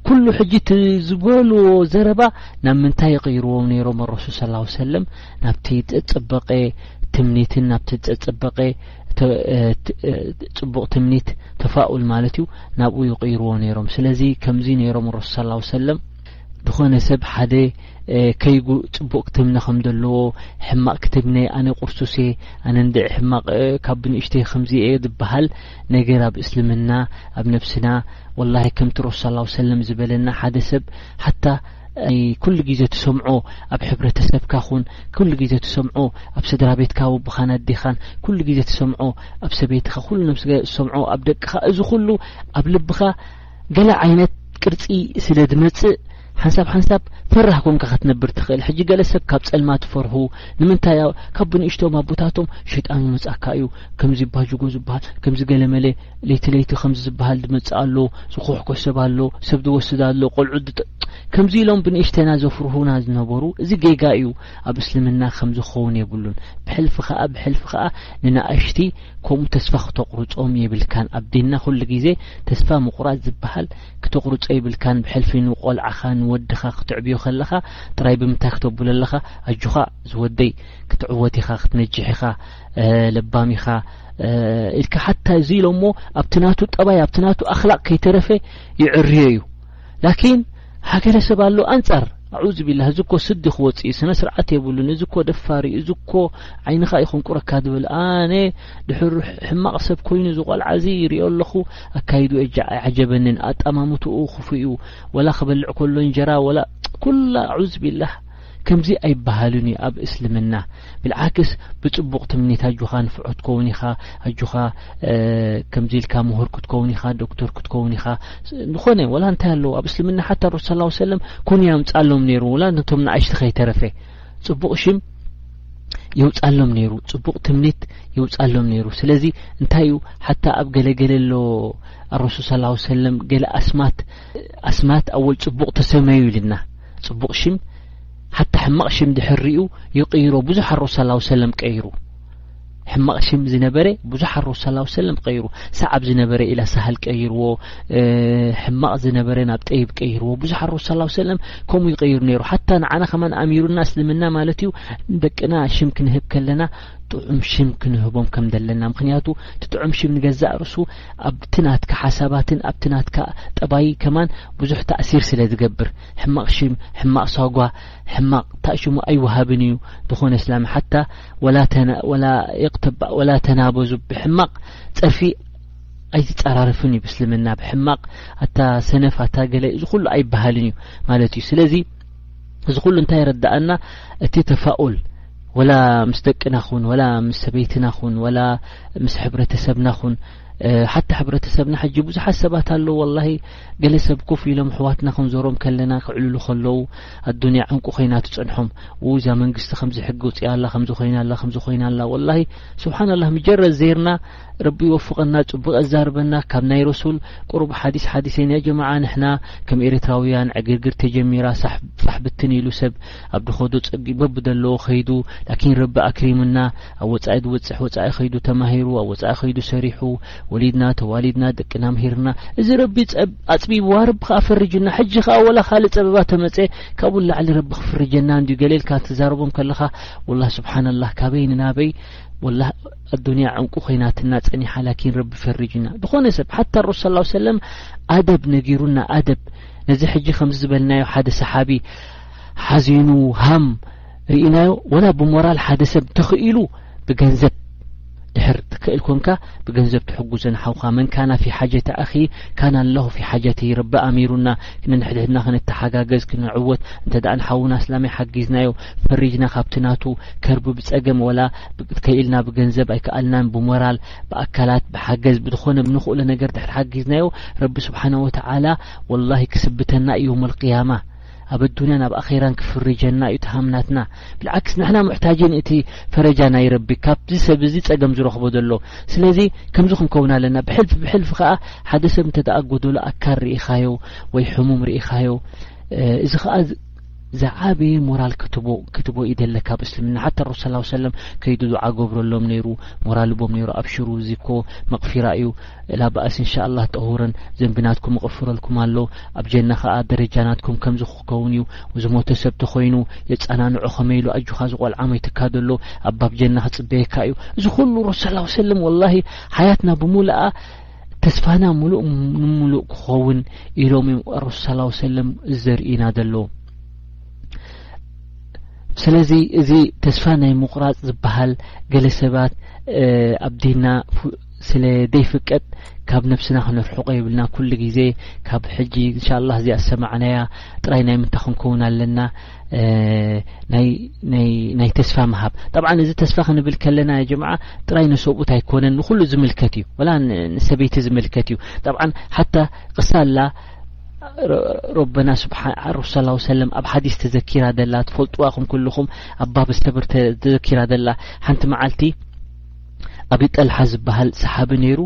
ኩሉ ሕጂ እቲ ዝበልዎ ዘረባ ናብ ምንታይ ይቕይርዎም ነይሮም ኣረሱል ስ ሰለም ናብቲ ጸጸበቐ ትምኒትን ናብቲ ጸጸበቐ ፅቡቕ ትምኒት ተፋኡል ማለት እዩ ናብኡ ይቕይርዎ ነይሮም ስለዚ ከምዚ ነይሮም ረሱል ስላ ሰለም ዝኾነ ሰብ ሓደ ከይጉ ፅቡቕ ክትምነ ከም ዘለዎ ሕማቕ ክትምነ ኣነ ቁርሱስ እየ ኣነ እንድዒ ሕማቕ ካብ ብንእሽተይ ከምዚ እየ ዝበሃል ነገር ኣብ እስልምና ኣብ ነብስና ወላሂ ከምቲ ረሱል ሰለም ዝበለና ሓደ ሰብ ሓታ ኩሉ ግዜ ትሰምዖ ኣብ ሕብረተሰብካ ኹን ኩሉ ግዜ ትሰምዖ ኣብ ስድራ ቤትካ ወብኻን ኣዴኻን ኩሉ ግዜ ትሰምዖ ኣብ ሰበይትኻ ኩሉ ነብስ ትሰምዖ ኣብ ደቅኻ እዚ ኩሉ ኣብ ልብኻ ገለ ዓይነት ቅርጺ ስለ ዝመጽእ ሓንሳብ ሓንሳብ ፈራህ ኮንካ ክትነብር ትኽእል ሕጂ ገለ ሰብ ካብ ጸልማ ትፈርሁ ንምንታይ ካብ ብንእሽቶም ኣቦታቶም ሸይጣን ይመጻካ እዩ ከምዚ ባጅጎ ዝበሃል ከምዚ ገለመለ ለይቲ ለይቲ ከምዚ ዝበሃል ድመጽእ ኣሎ ዝኩሕኩሕ ሰብ ኣሎ ሰብ ድወስድ ኣሎ ቆልዑ ከምዚ ኢሎም ብንእሽተና ዘፍርሁና ዝነበሩ እዚ ጌጋ እዩ ኣብ እስልምና ከም ዝኸውን የብሉን ብሕልፊ ከዓ ብሕልፊ ከዓ ንናእሽቲ ከምኡ ተስፋ ክተቁርጾም የብልካን ኣብ ዲንና ኩሉ ግዜ ተስፋ ምቁራጽ ዝበሃል ክተቁርጾ የብልካን ብሕልፊ ንቆልዓኻ ንወድኻ ክትዕብዮ ከለኻ ጥራይ ብምንታይ ክተብሎ ኣለኻ ኣጆኻ ዝወደይ ክትዕወት ኢኻ ክትነጅሕ ኢኻ ለባም ኢኻ ኢልካ ሓታ እዚ ኢሎ እሞ ኣብቲ ናቱ ጠባይ ኣብቲ ናቱ ኣክላቅ ከይተረፈ ይዕርዮ እዩ ላኪን ሃገረ ሰብ ኣሎ ኣንጻር ኣዑዝ ቢላ እዚ እኮ ስዲ ክወፅ እዩ ስነ ስርዓት የብሉን እዚ እኮ ደፋር እዩ እዚ እኮ ዓይንኻ ይኹንቁረካ ዝብል ኣነ ድሕር ሕማቕ ሰብ ኮይኑ እዚ ቆልዓ እዚ ይሪኦ ኣለኹ ኣካይዱ ኣይዓጀበንን ኣጠማምትኡ ክፉ እዩ ወላ ክበልዕ ከሎ እንጀራ ወላ ኩላ ኣዑዝ ቢላ ከምዚ ኣይበሃልን እዩ ኣብ እስልምና ብልዓክስ ብጽቡቕ ትምኒት ኣጆኻ ንፍዖ ትከውን ኢኻ ኣጆኻ ከምዚ ኢልካ ምሁር ክትከውን ኢኻ ዶክተር ክትከውን ኢኻ ዝኾነ ወላ እንታይ ኣለዎ ኣብ እስልምና ሓታ ረሱ ስላ ሰለም ኩን የምጻሎም ነይሩ ወላ ነቶም ንኣሽቲ ከይተረፈ ጽቡቕ ሽም የውጻሎም ነይሩ ጽቡቕ ትምኒት የውጻሎም ነይሩ ስለዚ እንታይ እዩ ሓታ ኣብ ገለገለ ኣሎ ኣረሱል ስ ሰለም ገለ ኣስማት ኣስማት ኣወል ጽቡቕ ተሰመዩ ኢልና ጽቡቕ ሽም ሓታ ሕማቕ ሽም ድሕሪኡ ይቕይሮ ብዙሕ ኣሮ ሰላው ሰለም ቀይሩ ሕማቕ ሽም ዝነበረ ብዙሕ ኣሮ ሰላው ሰለም ቀይሩ ሰዓብ ዝነበረ ኢላ ሳህል ቀይርዎ ሕማቕ ዝነበረ ናብ ጠይብ ቀይርዎ ብዙሕ ኣሮ ሰላው ሰለም ከምኡ ይቀይሩ ነይሩ ሓታ ንዓና ከማን ኣሚሩና እስልምና ማለት እዩ ደቅና ሽም ክንህብ ከለና ጥዑም ሽም ክንህቦም ከም ዘለና ምክንያቱ እቲ ጥዑም ሽም ንገዛእ ርእሱ ኣብቲ ናትካ ሓሳባትን ኣብቲ ናትካ ጠባይ ከማን ብዙሕ ተእሲር ስለ ዝገብር ሕማቕ ሽም ሕማቕ ሳጓ ሕማቕ ታሽሙ ኣይወሃብን እዩ ዝኾነ እስላሚ ሓታ ወላ ይቅተባ ወላ ተናበዙ ብሕማቕ ጸርፊ ኣይትጸራርፍን እዩ ብእስልምና ብሕማቕ ኣታ ሰነፍ ኣታ ገለ እዚ ኩሉ ኣይበሃልን እዩ ማለት እዩ ስለዚ እዚ ኩሉ እንታይ ይረዳኣና እቲ ተፋኡል ወላ ምስ ደቅና ኹን ወላ ምስ ሰበይትና ኹን ወላ ምስ ሕብረተሰብና ኹን ሓታ ሕብረተሰብና ሕጂ ብዙሓት ሰባት ኣለዉ ወላ ገለ ሰብ ኮፍ ኢሎም ኣሕዋትና ክንዞሮም ከለና ክዕልሉ ከለዉ ኣዱንያ ዕንቁ ኮይና ትፀንሖም ው እዛ መንግስቲ ከምዚ ሕጊ ውፅያ ኣላ ከምዚ ኮይና ኣላ ከምዚ ኮይና ኣላ ወላ ስብሓን ላ ምጀረ ዜርና ረቢ ይወፍቐና ጽቡቕ የዛርበና ካብ ናይ ረሱል ቁሩብ ሓዲስ ሓዲሰን ያ ጀማዓ ንሕና ከም ኤርትራውያን ዕግርግር ተጀሚራ ሳሕ ብትን ኢሉ ሰብ ኣብ ድኸዶ ጸጊ በብ ዘለዎ ከይዱ ላኪን ረቢ ኣክሪሙና ኣብ ወጻኢ ዝወጽሕ ወጻኢ ከይዱ ተማሂሩ ኣብ ወጻኢ ከይዱ ሰሪሑ ወሊድና ተዋሊድና ደቅና ምሂርና እዚ ረቢ ኣጽቢብዋ ረቢ ከዓ ፈርጁና ሕጂ ከዓ ወላ ካልእ ጸበባ ተመጸ ካብኡ ላዕሊ ረቢ ክፍርጀና እንድዩ ገሌልካ ትዛረቦም ከለኻ ወላ ስብሓንላህ ካበይ ንናበይ ወላ ኣዱንያ ዕንቁ ኮይናትና ጸኒሓ ላኪን ረቢ ፈሪጁና ዝኾነ ሰብ ሓታ ረሱል ሰለላሁ ዐለይሂ ወሰለም ኣደብ ነጊሩና ኣደብ ነዚ ሕጂ ከምዚ ዝበልናዮ ሓደ ሰሓቢ ሓዚኑ ሃም ርኢናዮ ወላ ብሞራል ሓደ ሰብ ተኽኢሉ ብገንዘብ ድሕር ትክእል ኮንካ ብገንዘብ ትሕጉዘ ንሓውኻ መን ካና ፊ ሓጀት ኣኺ ካና ኣለኹ ፊ ሓጀት ረቢ ኣሚሩና ንንሕድሕድና ክንተሓጋገዝ ክንዕወት እንተ ንሓውና ስላመይ ሓጊዝናዮ ፈሪጅና ካብቲ ናቱ ከርቢ ብጸገም ወላ ከኢልና ብገንዘብ ኣይከኣልናን ብሞራል ብኣካላት ብሓገዝ ብዝኾነ ብንኽእሎ ነገር ድሕሪ ሓጊዝናዮ ረቢ ስብሓነ ወተዓላ ወላሂ ክስብተና እዩ የውመል ቅያማ ኣብ ኣዱንያን ኣብ ኣኼራን ክፍርጀና እዩ ተሃምናትና ብልዓክስ ንሕና ሙሕታጅን እቲ ፈረጃ ናይ ረቢ ካብዚ ሰብ እዚ ጸገም ዝረኽቦ ዘሎ ስለዚ ከምዚ ክንከውን ኣለና ብሕልፊ ብሕልፊ ከዓ ሓደ ሰብ እንተ ደኣ ጎደሎ ኣካል ርኢኻዮ ወይ ሕሙም ርኢኻዮ እዚ ከዓ ዝዓበየ ሞራል ክትቦ ክትቦ እዩ ደለካ ኣብ እስልምና ሓታ ረሱል ሰለላሁ ዐለይሂ ወሰለም ከይዱ ዱዓ ገብረሎም ነይሩ ሞራል ቦም ነይሩ ኣብሽሩ እዚ እኮ መቕፊራ እዩ ላባእስ ኢንሻአላህ ጠሁረን ዘንብናትኩም ይቕፍረልኩም ኣሎ ኣብ ጀና ከኣ ደረጃናትኩም ከምዚ ክኸውን እዩ ዝሞተ ሰብ ተኾይኑ የጸናንዑ ከመይ ኢሉ ኣጆኻ ዝቆልዓ መይትካ ደሎ ኣብ ባብ ጀና ክጽበየካ እዩ እዚ ኩሉ ረሱል ሰለላሁ ዐለይሂ ወሰለም ወላሂ ሓያትና ብሙልኣ ተስፋና ምሉእ ንምሉእ ክኸውን ኢሎም እዮም ረሱል ስላ ሰለም ዘርእና ዘሎ ስለዚ እዚ ተስፋ ናይ ምቁራፅ ዝበሃል ገለ ሰባት ኣብ ዲና ስለ ዘይፍቀጥ ካብ ነብስና ክነርሕቆ የብልና ኩሉ ግዜ ካብ ሕጂ እንሻ ላ እዚኣ ዝሰማዕናያ ጥራይ ናይ ምንታይ ክንከውን ኣለና ናይ ተስፋ ምሃብ ጠብዓ እዚ ተስፋ ክንብል ከለና ጀምዓ ጥራይ ንሰብኡት ኣይኮነን ንኩሉ ዝምልከት እዩ ወላ ንሰበይቲ ዝምልከት እዩ ጠብዓ ሓታ ቅሳላ ረበና ስብሓ ረሱ ስ ሰለም ኣብ ሓዲስ ተዘኪራ ዘላ ትፈልጡዋኹም ኩልኹም ኣባብ ሰብር ተዘኪራ ዘላ ሓንቲ መዓልቲ ኣብ ጠልሓ ዝበሃል ሰሓቢ ነይሩ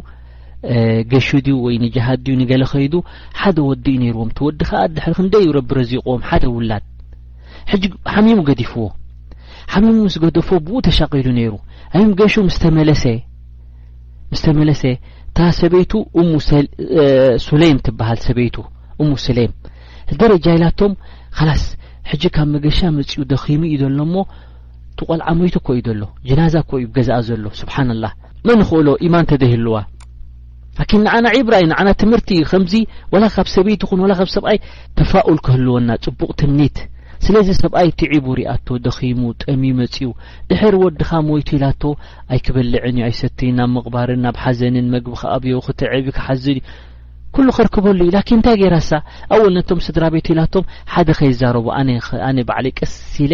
ገሹ ድዩ ወይ ንጃሃድ ድዩ ንገለ ከይዱ ሓደ ወዲ እዩ ነይርዎም እቲ ወዲ ከዓ ድሕሪ ክንደይ እዩ ረቢ ረዚቕዎም ሓደ ውላድ ሕጂ ሓሚሙ ገዲፍዎ ሓሚሙ ምስ ገደፎ ብኡ ተሻቂሉ ነይሩ ኣይም ገሹ ምስ ተመለሰ ምስ ተመለሰ እታ ሰበይቱ እሙ ሱለይም ትበሃል ሰበይቱ እሙ ሱለይም ደረጃ ኢላቶም ኸላስ ሕጂ ካብ መገሻ መፅኡ ደኺሙ እዩ ዘሎ እሞ እቲ ቆልዓ ሞይቱ እኮ እዩ ዘሎ ጅናዛ እኮ እዩ ገዛኣ ዘሎ ስብሓንላህ መን ይኽእሎ ኢማን ተዘይህልዋ ላኪን ንዓና ዒብራ እዩ ንዓና ትምህርቲ እዩ ከምዚ ወላ ካብ ሰበይቲ ኹን ወላ ካብ ሰብኣይ ተፋኡል ክህልወና ጽቡቕ ትምኒት ስለዚ ሰብኣይ ትዒቡ ሪኣቶ ደኺሙ ጠሚ መጽኡ ድሕር ወድኻ ሞይቱ ኢላቶ ኣይክበልዕን እዩ ኣይሰትይ ናብ ምቕባርን ናብ ሓዘንን መግቢ ክኣብዮ ክትዕብ ክሓዝን እዩ ኩሉ ከርክበሉ እዩ ላኪን እንታይ ገይራሳ ኣወል ነቶም ስድራ ቤት ኢላቶም ሓደ ከይዛረቡ ኣነ ባዕለይ ቀስ ኢለ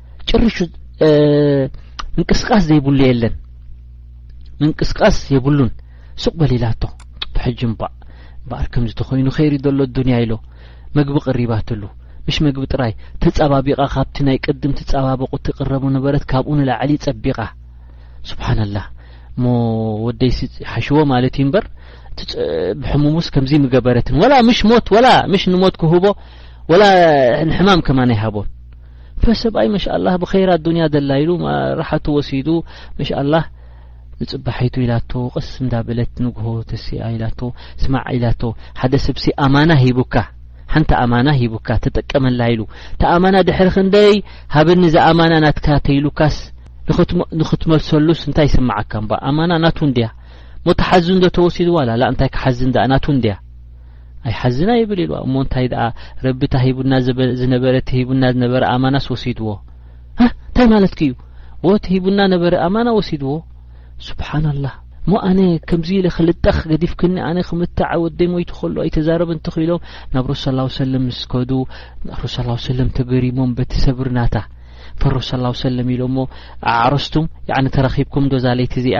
ጭርሹ ምንቅስቃስ ዘይብሉ የለን ምንቅስቃስ የብሉን ሱቅ በሊላቶ ብሕጂ እባ በኣር ከምዚ ተኮይኑ ከይሪ ዘሎ ኣዱንያ ኢሎ መግቢ ቅሪባትሉ ምሽ መግቢ ጥራይ ተጻባቢቓ ካብቲ ናይ ቅድም ትጻባበቑ ትቕረቡ ነበረት ካብኡ ንላዕሊ ጸቢቓ ስብሓንላህ እሞ ወደይሲ ሓሽዎ ማለት እዩ እምበር ብሕሙሙስ ከምዚ ምገበረትን ወላ ምሽ ሞት ወላ ምሽ ንሞት ክህቦ ወላ ንሕማም ከማ ናይ ሃቦን ፈሰብኣይ መሻኣላህ ብኸይር ኣዱንያ ደላ ኢሉ ራሓቱ ወሲዱ መሻኣላህ ንጽባሒቱ ኢላቶ ቕስ እንዳበለት ንግሆ ተሲኣ ኢላቶ ስማዕ ኢላቶ ሓደ ሰብሲ ኣማና ሂቡካ ሓንቲ ኣማና ሂቡካ ተጠቀመላ ኢሉ እቲ ኣማና ድሕሪ ክንደይ ሃበኒ እዛ ኣማና ናትካ ተይሉካስ ንኽትመልሰሉስ እንታይ ይስምዓካ እምባ ኣማና ናቱ እንድያ ሞተሓዝን ዶ ተወሲድዋ ላላ እንታይ ክሓዝን ደኣ ናቱ እንድያ ኣይሓዝና ይብል ኢልዋ እሞ እንታይ ደኣ ረቢ እታ ሂቡና ዝነበረ እቲ ሂቡና ዝነበረ ኣማናስ ወሲድዎ ህ እንታይ ማለትኪ እዩ ዎ እቲ ሂቡና ነበረ ኣማና ወሲድዎ ስብሓናላህ እሞ ኣነ ከምዚ ኢለ ክልጠኽ ገዲፍክኒ ኣነ ክምታዕ ወደይ ሞይቱ ከሎ ኣይተዛረብ እንትኽኢሎም ናብ ረሱ ስ ሰለም ምስ ከዱ ረሱ ስ ሰለም ተገሪሞም በቲ ሰብር ናታ ፈረሱ ስ ሰለም ኢሎሞ ኣዕረስቱም ተረኺብኩም ዶ ዛለይቲ እዚኣ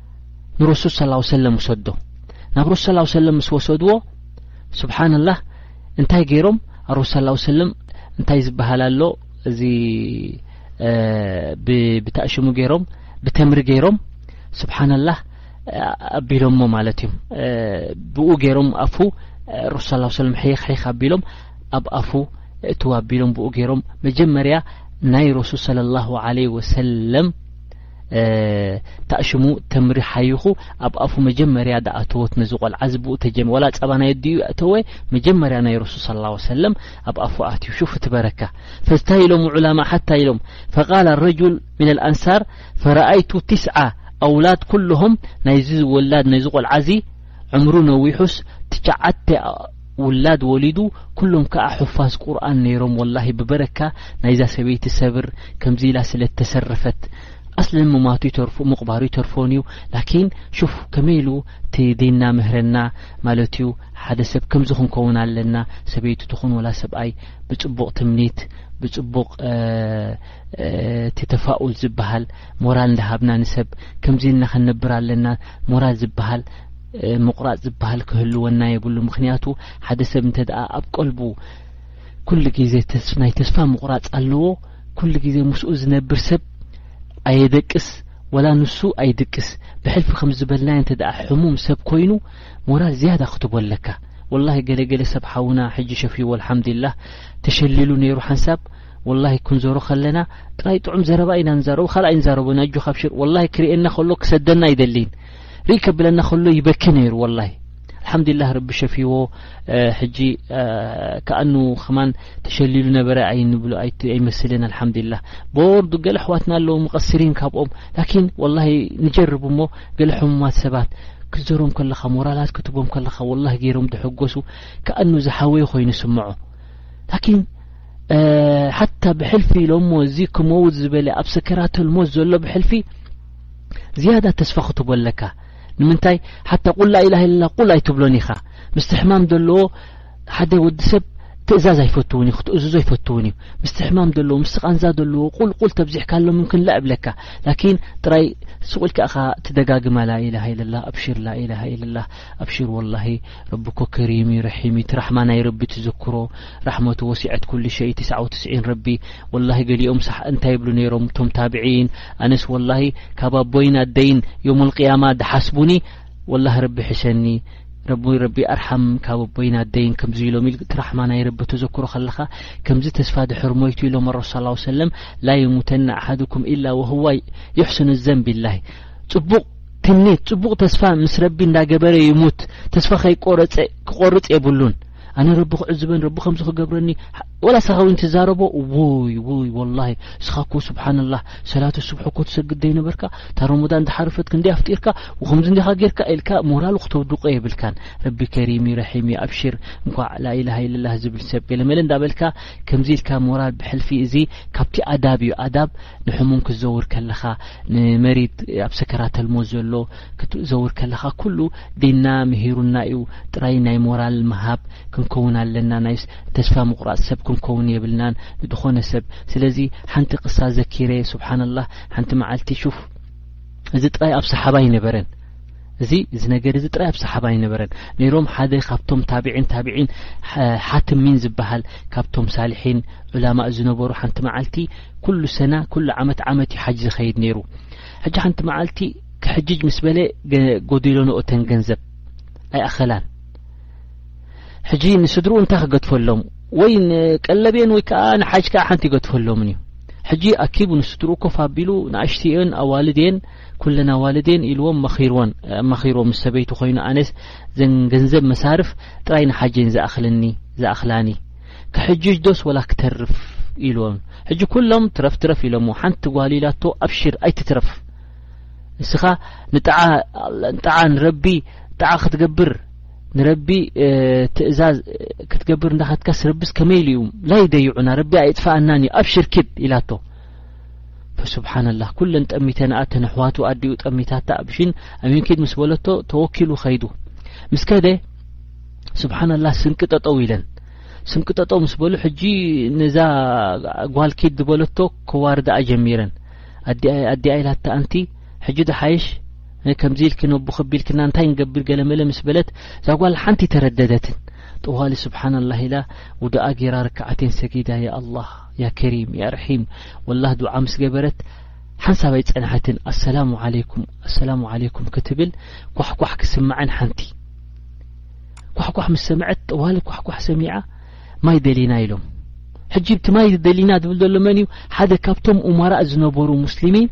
ንረሱል ስ ላሁ ሰለም ውሰዶ ናብ ረሱ ስ ላሁ ሰለም ምስ ወሰድዎ ስብሓንላህ እንታይ ገይሮም ኣረሱ ስ ላሁ ሰለም እንታይ ዝበሃል ኣሎ እዚ ብታእሽሙ ገይሮም ብተምሪ ገይሮም ስብሓንላህ ኣቢሎሞ ማለት እዮም ብኡ ገይሮም ኣፉ ረሱ ስ ላሁ ሰለም ሕይኽ ሕይኽ ኣቢሎም ኣብ ኣፉ እትዋ ኣቢሎም ብኡ ገይሮም መጀመርያ ናይ ረሱል ስለ ላሁ ዓለ ወሰለም ታእሽሙ ተምሪ ሓይኹ ኣብ ኣፉ መጀመርያ ዳኣተወት ነዚ ቆልዓ ዝብኡ ተጀ ዋላ ጸባ ናይ ኣዲኡ ኣተወ መጀመርያ ናይ ረሱል ስ ላ ሰለም ኣብ ኣፉ ኣትዩ ሹፍ ትበረካ ፈዝታ ኢሎም ዑላማ ሓታ ኢሎም ፈቃል ረጁል ምን ኣልኣንሳር ፈረኣይቱ ትስዓ ኣውላድ ኩልሆም ናይዚ ወላድ ናይዚ ቆልዓ እዚ ዕምሩ ነዊሑስ ትሸዓተ ውላድ ወሊዱ ኩሎም ከኣ ሑፋዝ ቁርኣን ነይሮም ወላሂ ብበረካ ናይዛ ሰበይቲ ሰብር ከምዚ ኢላ ስለ ተሰረፈት ኣስለን ምማቱ ይተርፎ ምቅባሩ ይተርፎን እዩ ላኪን ሹፍ ከመይ ኢሉ እቲ ዲንና ምህረና ማለት እዩ ሓደ ሰብ ከምዚ ክንከውን ኣለና ሰበይቱ ትኹን ወላ ሰብኣይ ብጽቡቅ ትምኒት ብጽቡቅ እቲ ተፋኡል ዝበሃል ሞራል እንዳሃብና ንሰብ ከምዚ ኢልና ክንነብር ኣለና ሞራል ዝበሃል ምቑራጽ ዝበሃል ክህልወና የብሉ ምክንያቱ ሓደ ሰብ እንተ ደኣ ኣብ ቀልቡ ኩሉ ግዜ ናይ ተስፋ ምቑራጽ ኣለዎ ኩሉ ግዜ ምስኡ ዝነብር ሰብ ኣየደቅስ ወላ ንሱ ኣይድቅስ ብሕልፊ ከም ዝበልናዮ እንተ ደኣ ሕሙም ሰብ ኮይኑ ሞራል ዝያዳ ክትቦ ኣለካ ወላሂ ገለገለ ሰብ ሓውና ሕጂ ሸፊዎ ኣልሓምዱላህ ተሸሊሉ ነይሩ ሓንሳብ ወላሂ ክንዘሮ ከለና ጥራይ ጥዑም ዘረባ ኢና ንዛረቡ ካልኣ ይንዛረቡና እጆ ካብ ሽር ወላሂ ክርእየና ከሎ ክሰደና ኣይደልይን ርኢ ከብለና ከሎ ይበኪ ነይሩ ወላሂ ኣልሓምዱሊላህ ረቢ ሸፊዎ ሕጂ ከኣኑ ከማን ተሸሊሉ ነበረ ኣይንብሉ ኣይመስልን ኣልሓምዱሊላህ ቦርዱ ገለ ኣሕዋትና ኣለዉ ምቐስሪን ካብኦም ላኪን ወላሂ ንጀርብ እሞ ገለ ሕሙማት ሰባት ክዘሮም ከለኻ ሞራላት ክትቦም ከለኻ ወላሂ ገይሮም ድሕጎሱ ከኣኑ ዝሓወዩ ኮይኑ ስምዖ ላኪን ሓታ ብሕልፊ ኢሎሞ እዚ ክመውት ዝበለ ኣብ ሰከራተልሞት ዘሎ ብሕልፊ ዝያዳ ተስፋ ክትቦ ኣለካ ንምንታይ ሓታ ቁል ላኢላህ ኢለላ ቁል ኣይትብሎን ኢኻ ምስቲ ሕማም ዘለዎ ሓደ ወዲ ሰብ ትእዛዝ ኣይፈትውን እዩ ክትእዝዞ ኣይፈትውን እዩ ምስቲ ሕማም ዘለዎ ምስቲ ቃንዛ ዘለዎ ቁልቁል ተብዚሕካ ኣሎ ምምክን ላ እብለካ ላኪን ጥራይ ስቁኢልካ ኢኻ ትደጋግማ ላኢላሃ ኢለላ ኣብሽር ላኢላሃ ኢለላ ኣብሽር ወላሂ ረቢ እኮ ከሪም እዩ ረሒም እዩ እቲ ራሕማ ናይ ረቢ ትዝክሮ ራሕመቱ ወሲዐት ኩሉ ሸይ ትስዓ ወትስዒን ረቢ ወላሂ ገሊኦም ሳሕ እንታይ ይብሉ ነይሮም እቶም ታብዒን ኣነስ ወላሂ ካብ ኣቦይን ኣደይን ዮመልቅያማ ድሓስቡኒ ወላሂ ረቢ ሕሸኒ ረቢ ረቢ ኣርሓም ካብ ኣቦይን ኣደይን ከምዚ ኢሎም ኢል እቲ ራሕማ ናይ ረቢ ተዘክሮ ከለኻ ከምዚ ተስፋ ድሕር ሞይቱ ኢሎም ረሱ ስ ሰለም ላ የሙተና ኣሓድኩም ኢላ ወህዋ ይሕስኑ ዘንቢ ላሂ ጽቡቕ ትምኒት ጽቡቅ ተስፋ ምስ ረቢ እንዳገበረ ይሙት ተስፋ ከይቆረጸ ክቆርጽ የብሉን ኣነ ረቢ ክዕዝበን ረቢ ከምዚ ክገብረኒ ወላ እስኻ እውን ትዛረቦ ውይ ውይ ወላሂ እስኻ እኮ ስብሓንላህ ሰላት ስብሒ እኮ ትሰግድ ዘይነበርካ እታ ረመዳን ዝሓረፈት ክንደይ ኣፍጢርካ ከምዚ እንዲኻ ጌርካ ኢልካ ሞራሉ ክተውድቆ የብልካን ረቢ ከሪም ዩ ረሒም ዩ ኣብሽር እንኳዕ ላኢላሃ ኢለላህ ዝብል ሰብ ገለመለ እንዳበልካ ከምዚ ኢልካ ሞራል ብሕልፊ እዚ ካብቲ ኣዳብ እዩ ኣዳብ ንሕሙም ክዘውር ከለኻ ንመሪት ኣብ ሰከራተልሞት ዘሎ ክትእዘውር ከለኻ ኩሉ ዲና ምሂሩና እዩ ጥራይ ናይ ሞራል ምሃብ ክንከውን ኣለና ናይስ ተስፋ ምቁራጽ ሰብ ክንከውን የብልናን ንድኾነ ሰብ ስለዚ ሓንቲ ቅሳ ዘኪረ ሱብሓነላህ ሓንቲ መዓልቲ ሹፍ እዚ ጥራይ ኣብ ሰሓባ ኣይነበረን እዚ እዚ ነገር እዚ ጥራይ ኣብ ሰሓባ ኣይነበረን ነይሮም ሓደ ካብቶም ታቢዒን ታቢዒን ሓትም ሚን ዝበሃል ካብቶም ሳልሒን ዑላማእ ዝነበሩ ሓንቲ መዓልቲ ኩሉ ሰና ኩሉ ዓመት ዓመት እዩ ሓጅ ዝኸይድ ነይሩ ሕጂ ሓንቲ መዓልቲ ክሕጅጅ ምስ በለ ጎዲሎንኦተን ገንዘብ ኣይኣኸላን ሕጂ ንስድርኡ እንታይ ክገድፈሎም ወይ ቀለቤን ወይ ከዓ ንሓጅ ከዓ ሓንቲ ይገድፈሎምን እዩ ሕጂ ኣኪቡ ንስድርኡ ኮፍ ኣቢሉ ንኣሽትኦን ኣዋልድየን ኩለን ኣዋልድየን ኢልዎም መኺርዎን ኣማኺሮ ምስ ሰበይቱ ኮይኑ ኣነስ ዘን ገንዘብ መሳርፍ ጥራይ ንሓጀን ዝኣኽልኒ ዝኣኽላኒ ክሕጅጅ ዶስ ወላ ክተርፍ ኢልዎም ሕጂ ኩሎም ትረፍ ትረፍ ኢሎሞ ሓንቲ ጓል ኢላቶ ኣብሽር ኣይትትረፍ ንስኻ ንጣዓ ንረቢ ጣዓ ክትገብር ንረቢ ትእዛዝ ክትገብር እንዳኸትካስ ረቢስ ከመይ ኢሉ እዩ ላይ ደይዑና ረቢ ኣይጥፋኣናን እዩ ኣብ ሽርኪብ ኢላቶ ፈስብሓና ላህ ኩለን ጠሚተንኣ ተነሕዋቱ ኣዲኡ ጠሚታታ ኣብሽን ኣሚንኪድ ምስ በለቶ ተወኪሉ ኸይዱ ምስ ከደ ስብሓና ላህ ስንቂ ጠጠው ኢለን ስንቂ ጠጠው ምስ በሉ ሕጂ ነዛ ጓልኪድ ዝበለቶ ከዋርዳኣ ጀሚረን ኣዲኣ ኢላታ ኣንቲ ሕጂ ዶ ሓይሽ ከምዚ ኢልኪ ነቡ ከቢልክና እንታይ ንገብር ገለመለ ምስ በለት እዛ ጓል ሓንቲ ተረደደትን ጠዋሊ ስብሓናላህ ኢላ ውድኣ ጌራ ርክዓቴን ሰጊዳ ያ ኣላ ያ ከሪም ያ ርሒም ወላህ ዱዓ ምስ ገበረት ሓንሳብ ኣይጸንሐትን ኣሰላሙ ዓለይኩም ኣሰላሙ ዓለይኩም ክትብል ኳሕኳሕ ክስምዐን ሓንቲ ኳሕኳሕ ምስ ሰምዐት ጠዋሊ ኳሕኳሕ ሰሚዓ ማይ ደሊና ኢሎም ሕጂ ብቲ ማይ ደሊና ዝብል ዘሎ መን እዩ ሓደ ካብቶም ኡማራእ ዝነበሩ ሙስሊሚን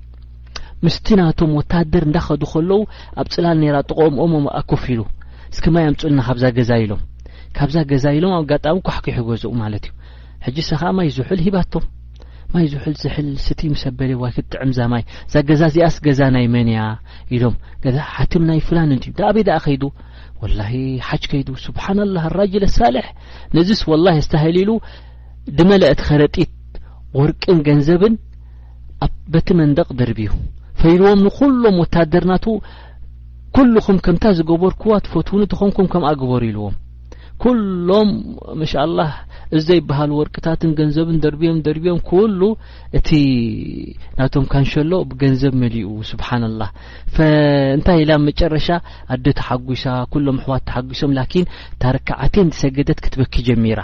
ምስቲ ናቶም ወታደር እንዳኸዱ ከለዉ ኣብ ጽላል ነይራ ጥቕኦም ኦም ኦም ኣኮፍ ኢሉ እስኪ ማይ ኣምጹልና ካብዛ ገዛ ኢሎም ካብዛ ገዛ ኢሎም ኣብ ኣጋጣሚ ኳሕኪሑ ገዝኡ ማለት እዩ ሕጂ ሰኻ ማይ ዝሑል ሂባቶም ማይ ዝሑል ዝሕል ስቲ ምስ ኣበለ ዋይ ክትጥዕም እዛ ማይ እዛ ገዛ እዚኣስ ገዛ ናይ መን እያ ኢሎም ገዛ ሓትም ናይ ፍላን እንት ዳ ኣበይ ደኣ ከይዱ ወላሂ ሓጅ ከይዱ ስብሓናላህ ኣራጅለ ሳልሕ ነዚስ ወላሂ ኣስተሃይሊሉ ድመለእት ኸረጢት ወርቅን ገንዘብን በቲ መንደቕ ደርብዩ ፈይልዎም ንኩሎም ወታደር ናቱ ኩልኹም ከምታ ዝገበርክዋ ትፈትውኒ ተኾንኩም ከምኣ ግበሩ ኢልዎም ኩሎም መሻ ላህ እዚ ዘይበሃል ወርቅታትን ገንዘብን ደርብዮም ደርብዮም ኩሉ እቲ ናቶም ካንሸሎ ብገንዘብ መሊኡ ስብሓናላህ እንታይ ኢላ መጨረሻ ኣደ ተሓጒሳ ኩሎም ኣሕዋት ተሓጒሶም ላኪን ታርክዓቴን ዝሰገደት ክትበኪ ጀሚራ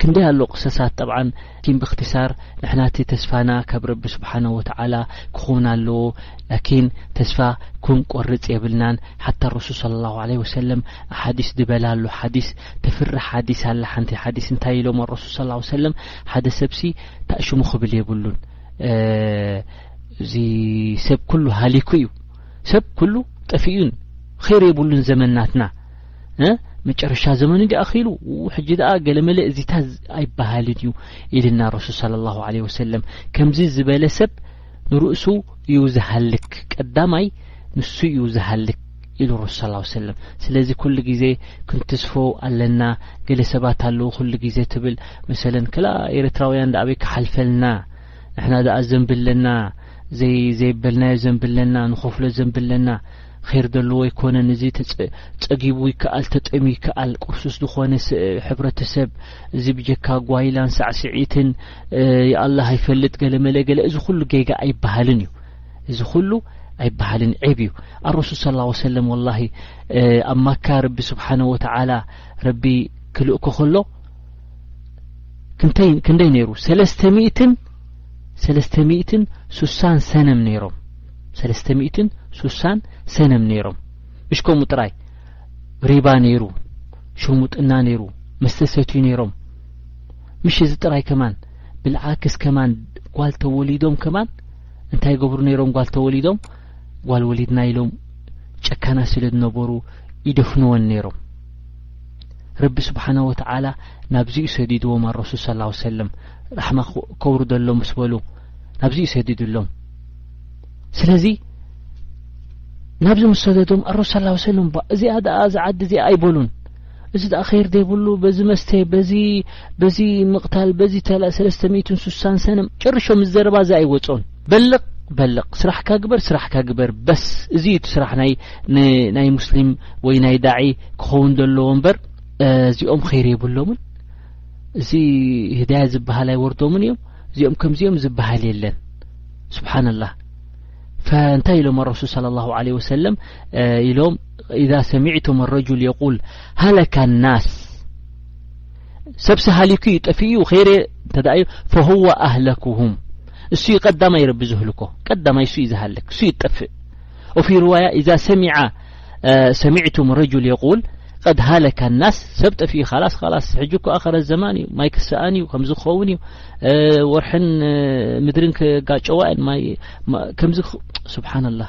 ክንደይ ኣሎ ቅሰሳት ጠብዓን ኪን ብክቲሳር ንሕና እቲ ተስፋና ካብ ረቢ ስብሓነሁ ወተዓላ ክኾን ኣለዎ ላኪን ተስፋ ኩን ቆርጽ የብልናን ሓታ ረሱል ሰለላሁ ዓለይሂ ወሰለም ኣሓዲስ ድበላ ኣሎ ሓዲስ ተፍርሕ ሓዲስ ኣላ ሓንቲ ሓዲስ እንታይ ኢሎም ረሱል ሰለላሁ ሰለም ሓደ ሰብሲ ታእሽሙ ክብል የብሉን እዚ ሰብ ኩሉ ሃሊኩ እዩ ሰብ ኩሉ ጠፊኡን ኸይር የብሉን ዘመናትና መጨረሻ ዘመን እንዲ ኣኺሉ ሕጂ ደኣ ገለመለ እዚታ ኣይበሃልን እዩ ኢልና ረሱል ስለ ላሁ ለ ወሰለም ከምዚ ዝበለ ሰብ ንርእሱ እዩ ዝሃልክ ቀዳማይ ንሱ እዩ ዝሃልክ ኢሉ ረሱ ስ ሰለም ስለዚ ኩሉ ግዜ ክንትስፎ ኣለና ገለ ሰባት ኣለዉ ኩሉ ግዜ ትብል መሰለን ክላ ኤርትራውያን ደኣበይ ክሓልፈልና ንሕና ደኣ ዘንብለና ዘይ ዘይበልናዮ ዘንብለና ንኸፍሎ ዘንብለና ኼር ዘለዎ ኣይኮነን እዚ ጸጊቡ ይከኣል ተጠምዩ ይከኣል ቁርሱስ ዝኾነ ሕብረተሰብ እዚ ብጀካ ጓይላን ሳዕስዒትን ይኣላ ኣይፈልጥ ገለመለ ገለ እዚ ኩሉ ጌጋ ኣይበሃልን እዩ እዚ ኩሉ ኣይበሃልን ዔብ እዩ ኣብ ረሱል ስ ላ ወሰለም ወላሂ ኣብ ማካ ረቢ ስብሓነ ወተዓላ ረቢ ክልእኮ ከሎ ክንደይ ነይሩ ሰለስተ ሚእትን ሰለስተ ሚእትን ሱሳን ሰነም ነይሮም ሰለስተ ሚእትን ሱሳን ሰነም ነይሮም እሽ ከምኡ ጥራይ ሪባ ነይሩ ሽርሙጥና ነይሩ መስተሰትዩ ነይሮም ምሽ እዚ ጥራይ ከማን ብልዓክስ ከማን ጓል ተወሊዶም ከማን እንታይ ገብሩ ነይሮም ጓል ተወሊዶም ጓል ወሊድና ኢሎም ጨካና ስለ ዝነበሩ ይደፍንወን ነይሮም ረቢ ስብሓነ ወተዓላ ናብዚ እዩ ሰዲድዎም ኣረሱል ስ ላ ሰለም ራሕማ ከውርደሎም ምስ በሉ ናብዚ እዩ ሰዲድሎም ስለዚ ናብዚ ምስ ሰደዶም ኣረሱ ስ ላ ሰለም ባ እዚኣ ደኣ እዚ ዓዲ እዚኣ ኣይበሉን እዚ ደኣ ኸይር ዘይብሉ በዚ መስተ በዚ በዚ ምቕታል በዚ ተላ ሰለስተ ሚትን ስሳን ሰነም ጨርሾም ዝዘረባ እዚ ኣይወፆን በልቕ በልቕ ስራሕካ ግበር ስራሕካ ግበር በስ እዚ እዩ እቲ ስራሕ ናይ ናይ ሙስሊም ወይ ናይ ዳዒ ክኸውን ዘለዎ እምበር እዚኦም ኸይር የብሎምን እዚ ህዳያ ዝበሃል ኣይወርዶምን እዮም እዚኦም ከምዚኦም ዝበሃል የለን ስብሓን ላህ ፈእንታይ ኢሎም ኣረሱል صለ ላሁ ለ ወሰለም ኢሎም ኢዛ ሰሚዕቱም ኣረጁል የቁል ሃለካ ናስ ሰብሲ ሃሊኩ እዩ ጠፊኡ እዩ ኸይረ እንተ እዩ ፈሁወ ኣህለኩሁም እሱ እዩ ቀዳማይ ረቢ ዝህልኮ ቀዳማይ እሱ እዩ ዝሃልክ እሱ እዩ ዝጠፍእ ወፊ ርዋያ ኢዛ ሰሚዐ ሰሚዕቱም ረጁል የቁል ቀድ ሃለካ ናስ ሰብ ጠፍኡ ኻላስ ኻላስ ሕጂ እኮ ኣኸረ ዘማን እዩ ማይ ክሰኣን እዩ ከምዚ ክኸውን እዩ ወርሕን ምድርን ክጋጨዋ እየን ማይ ከምዚ ስብሓንላህ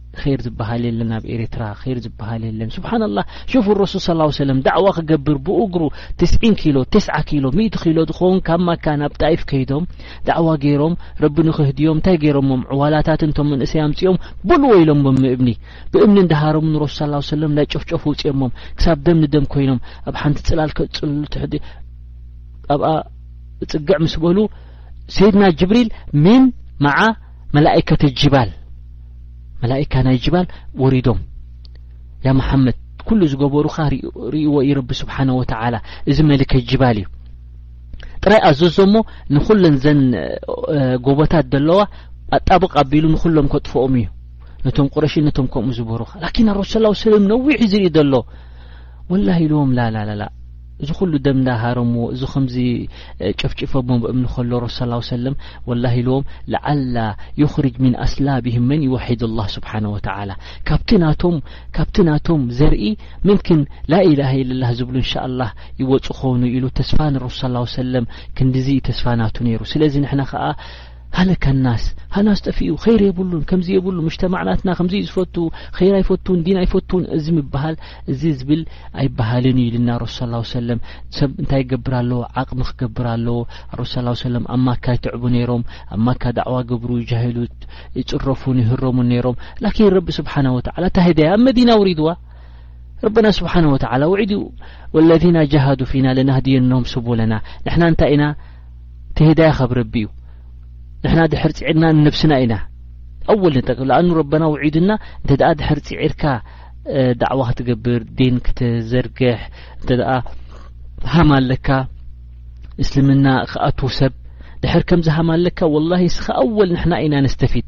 ር ዝበሃል የለን ኣብ ኤርትራ ር ዝበሃል የለን ስብሓናላህ ሹፍ ረሱል ስ ላ ሰለም ዳዕዋ ክገብር ብእግሩ ትስዒን ኪሎ ተስዓ ኪሎ ሚእቲ ኪሎ ዝኸውን ካብ ማካ ናብ ጣይፍ ከይዶም ዳዕዋ ገይሮም ረቢ ንክህድዮም እንታይ ገይሮሞም ዕዋላታት እንቶም መንእሰይ ኣምፅኦም ብልዎ ኢሎሞም እብኒ ብእምኒ እንዳሃሮም ንረሱል ስ ላ ሰለም ናይ ጨፍጨፉ ውፅኦሞም ክሳብ ደም ንደም ኮይኖም ኣብ ሓንቲ ፅላል ከፅልሉ ትሕዲ ኣብኣ ፅግዕ ምስ በሉ ሰይድና ጅብሪል ምን መዓ መላኢከተ ጅባል መላኢካ ናይ ጅባል ወሪዶም ያ መሓመድ ኩሉ ዝገበሩኻ ርእዎ እዩ ረቢ ስብሓነ ወተዓላ እዚ መሊከ ጅባል እዩ ጥራይ ኣዘዞ እሞ ንኹለን ዘን ጎቦታት ዘለዋ ኣጣብቕ ኣቢሉ ንኹሎም ከጥፍኦም እዩ ነቶም ቁረሽ ነቶም ከምኡ ዝበሩኻ ላኪን ኣረሱ ስ ሰለም ነዊሕ ዝርኢ ዘሎ ወላ ኢልዎም ላላላላ እዚ ኩሉ ደም እንዳሃረምዎ እዚ ከምዚ ጨፍጭፈሞ ብእምኒ ከሎ ረሱ ሰለላሁ ሰለም ወላሂ ኢልዎም ለዓላ ዩኽሪጅ ሚን ኣስላብህም መን ይወሒድ ኣላህ ስብሓነ ወተዓላ ካብቲ ናቶም ካብቲ ናቶም ዘርኢ ምንክን ላኢላሃ ኢለላህ ዝብሉ እንሻኣላህ ይወፁ ኾኑ ኢሉ ተስፋ ንረሱ ሰለላሁ ሰለም ክንድዚ ተስፋ ናቱ ነይሩ ስለዚ ንሕና ከዓ ሃለካ ናስ ሃላስ ጠፊኡ ኸይር የብሉን ከምዚ የብሉ ምጅተማዕ ናትና ከምዚ ዝፈቱ ኸይር ኣይፈቱን ዲን ኣይፈቱን እዚ ምበሃል እዚ ዝብል ኣይበሃልን እዩ ኢልና ረሱ ስ ሰለም ሰብ እንታይ ይገብር ኣለዎ ዓቕሚ ክገብር ኣለዎ ረሱ ስ ሰለም ኣብ ማካ ይትዕቡ ነይሮም ኣብ ማካ ዳዕዋ ገብሩ ይጃሂሉ ይፅረፉን ይህረሙን ነይሮም ላኪን ረቢ ስብሓና ወተዓላ እታ ህዳያ ኣብ መዲና ውሪድዋ ረብና ስብሓን ወተዓላ ውዒድ እዩ ወለذና ጃሃዱ ፊና ለናህድየኖም ስቡለና ንሕና እንታይ ኢና ትህዳያ ካብ ረቢ እዩ ንሕና ድሕር ፅዒርና ንነብስና ኢና ኣወል ንጠቅብ ለኣኑ ረበና ውዒድና እንተ ደኣ ድሕር ፅዒርካ ዳዕዋ ክትገብር ዲን ክትዘርግሕ እንተ ደኣ ሃም ኣለካ እስልምና ክኣትዉ ሰብ ድሕር ከምዚ ሃም ኣለካ ወላሂ እስኻ ኣወል ንሕና ኢና ነስተፊድ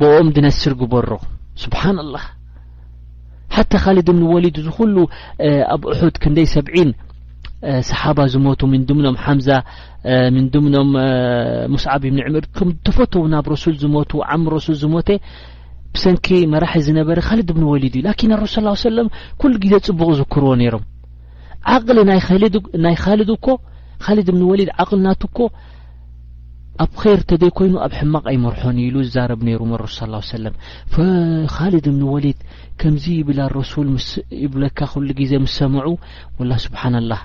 ብኦም ድነስር ግበሮ ስብሓን ላህ ሓታ ካልድ እብን ወሊድ እዚ ኩሉ ኣብ እሑድ ክንደይ ሰብዒን ሰሓባ ዝሞቱ ምን ድምኖም ሓምዛ ምን ድምኖም ሙስዓብ ብኒ ዕምር ከም ተፈተው ናብ ረሱል ዝሞቱ ዓም ረሱል ዝሞተ ብሰንኪ መራሒ ዝነበረ ካልድ እብን ወሊድ እዩ ላኪን ኣረሱ ስ ሰለም ኩሉ ግዜ ጽቡቕ ዝክርዎ ነይሮም ዓቕሊ ናይ ካልድ እኮ ካልድ እብን ወሊድ ዓቕሊ ናት እኮ ኣብ ኼር ተዘይ ኮይኑ ኣብ ሕማቕ ኣይመርሖን ኢሉ ዝዛረብ ነይሩ መር ሰላ ሰለም ፈኻልድ እብኒ ወሊድ ከምዚ ይብል ኣረሱል ምስ ይብለካ ኩሉ ግዜ ምስ ሰምዑ ወላ ስብሓን ኣላህ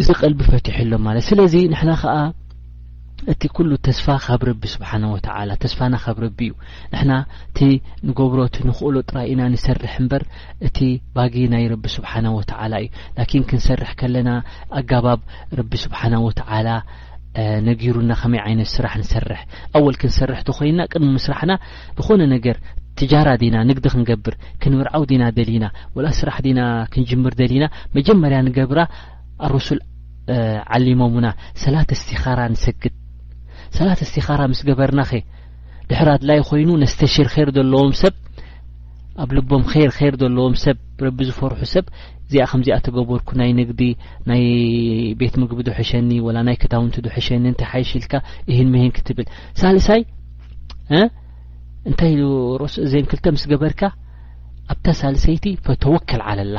እዚ ቀልቢ ፈትሑሎም ማለት ስለዚ ንሕና ከዓ እቲ ኩሉ ተስፋ ካብ ረቢ ስብሓነ ወተዓላ ተስፋና ካብ ረቢ እዩ ንሕና እቲ ንገብሮ እቲ ንኽእሎ ጥራይ ኢና ንሰርሕ እምበር እቲ ባጊ ናይ ረቢ ስብሓነ ወተዓላ እዩ ላኪን ክንሰርሕ ከለና ኣጋባብ ረቢ ስብሓነ ወተዓላ ነጊሩና ከመይ ዓይነት ስራሕ ንሰርሕ ኣወል ክንሰርሕ ተኮይንና ቅድሚ ምስራሕና ዝኾነ ነገር ትጃራ ዲና ንግዲ ክንገብር ክንምርዓው ዲና ደሊና ወላ ስራሕ ዲና ክንጅምር ደሊና መጀመርያ ንገብራ ኣረሱል ዓሊሞሙና ሰላት እስቲኻራ ንሰግድ ሰላት እስቲኻራ ምስ ገበርና ኸ ድሕር ኣድላይ ኮይኑ ነስተሽር ኼር ዘለዎም ሰብ ኣብ ልቦም ር ር ዘለዎም ሰብ ብረቢ ዝፈርሑ ሰብ እዚኣ ከምዚኣ ተገበርኩ ናይ ንግዲ ናይ ቤት ምግቢ ዶ ሕሸኒ ወላ ናይ ክዳውንቲ ዶ ሕሸኒ እንታይ ሓይሽ ኢልካ እሂን ምሂን ክትብል ሳልሳይ እንታይ ኢሉ ርሱ እዘን ክልተ ምስ ገበርካ ኣብታ ሳልሰይቲ ፈተወከል ዓለላ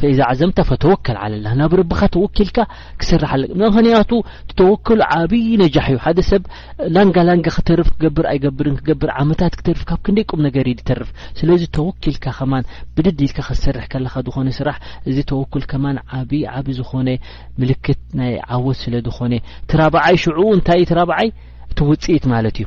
ፈኢዛ ዓዘምታ ፈተወከል ዓለላ ናብ ረብኻ ተወኪልካ ክስራሕ ኣለ ምክንያቱ ተወክሉ ዓብዪ ነጃሕ እዩ ሓደ ሰብ ላንጋ ላንጋ ክተርፍ ክገብር ኣይገብርን ክገብር ዓመታት ክተርፍ ካብ ክንደይ ቁም ነገር እዩ ዝተርፍ ስለዚ ተወኪልካ ከማን ብድድ ኢልካ ክትሰርሕ ከለካ ዝኾነ ስራሕ እዚ ተወኩል ከማን ዓብዪ ዓብ ዝኾነ ምልክት ናይ ዓወት ስለ ዝኾነ እቲ ራብዓይ ሽዑ እንታይ እዩ እቲ ራብዓይ እቲ ውፅኢት ማለት እዩ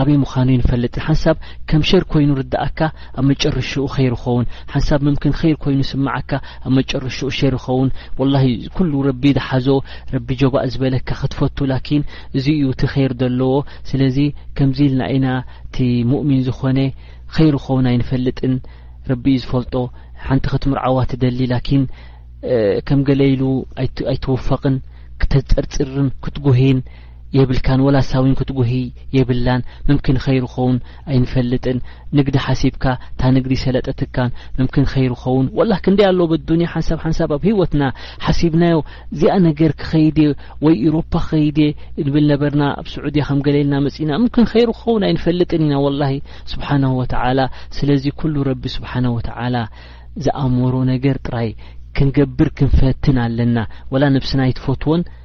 ኣበይ ምኻኑ ይንፈልጥን ሓንሳብ ከም ሸር ኮይኑ ርዳኣካ ኣብ መጨረሽኡ ኸይር ይኸውን ሓንሳብ ምምክን ኸይር ኮይኑ ይስማዓካ ኣብ መጨረሽኡ ሸር ይኸውን ወላሂ ኩሉ ረቢ ዝሓዞ ረቢ ጆባእ ዝበለካ ኽትፈቱ ላኪን እዚ እዩ እቲ ኸይር ደለዎ ስለዚ ከምዚ ኢልና ኢና እቲ ሙእሚን ዝኾነ ኸይር ይኸውን ኣይንፈልጥን ረቢ እዩ ዝፈልጦ ሓንቲ ኽትምርዓዋ ትደሊ ላኪን ከም ገለ ኢሉ ኣይትውፈቕን ክተጸርጽርን ክትጉህይን የብልካን ወላ ሳዊን ክትጉሂ የብላን ምምኪን ኸይሩ ኾውን ኣይንፈልጥን ንግዲ ሓሲብካ ታንግዲ ሰለጠትካን ምምኪን ኸይሩ ኾውን ወላ ክንደይ ኣሎ በዱንያ ሓንሳብ ሓንሳብ ኣብ ህይወትና ሓሲብናዮ እዚኣ ነገር ክኸይድ ወይ ኢሮፓ ኸይድ ንብል ነበርና ኣብ ስዑድያ ከም ገለልና መጺና ምምኪን ኸይሩ ኾውን ኣይንፈልጥን ኢና ወላሂ ስብሓነሁ ወተዓላ ስለዚ ኩሉ ረቢ ስብሓነሁ ወተዓላ ዝኣመሮ ነገር ጥራይ ክንገብር ክንፈትን ኣለና ወላ ነብስና ኣይትፈትዎን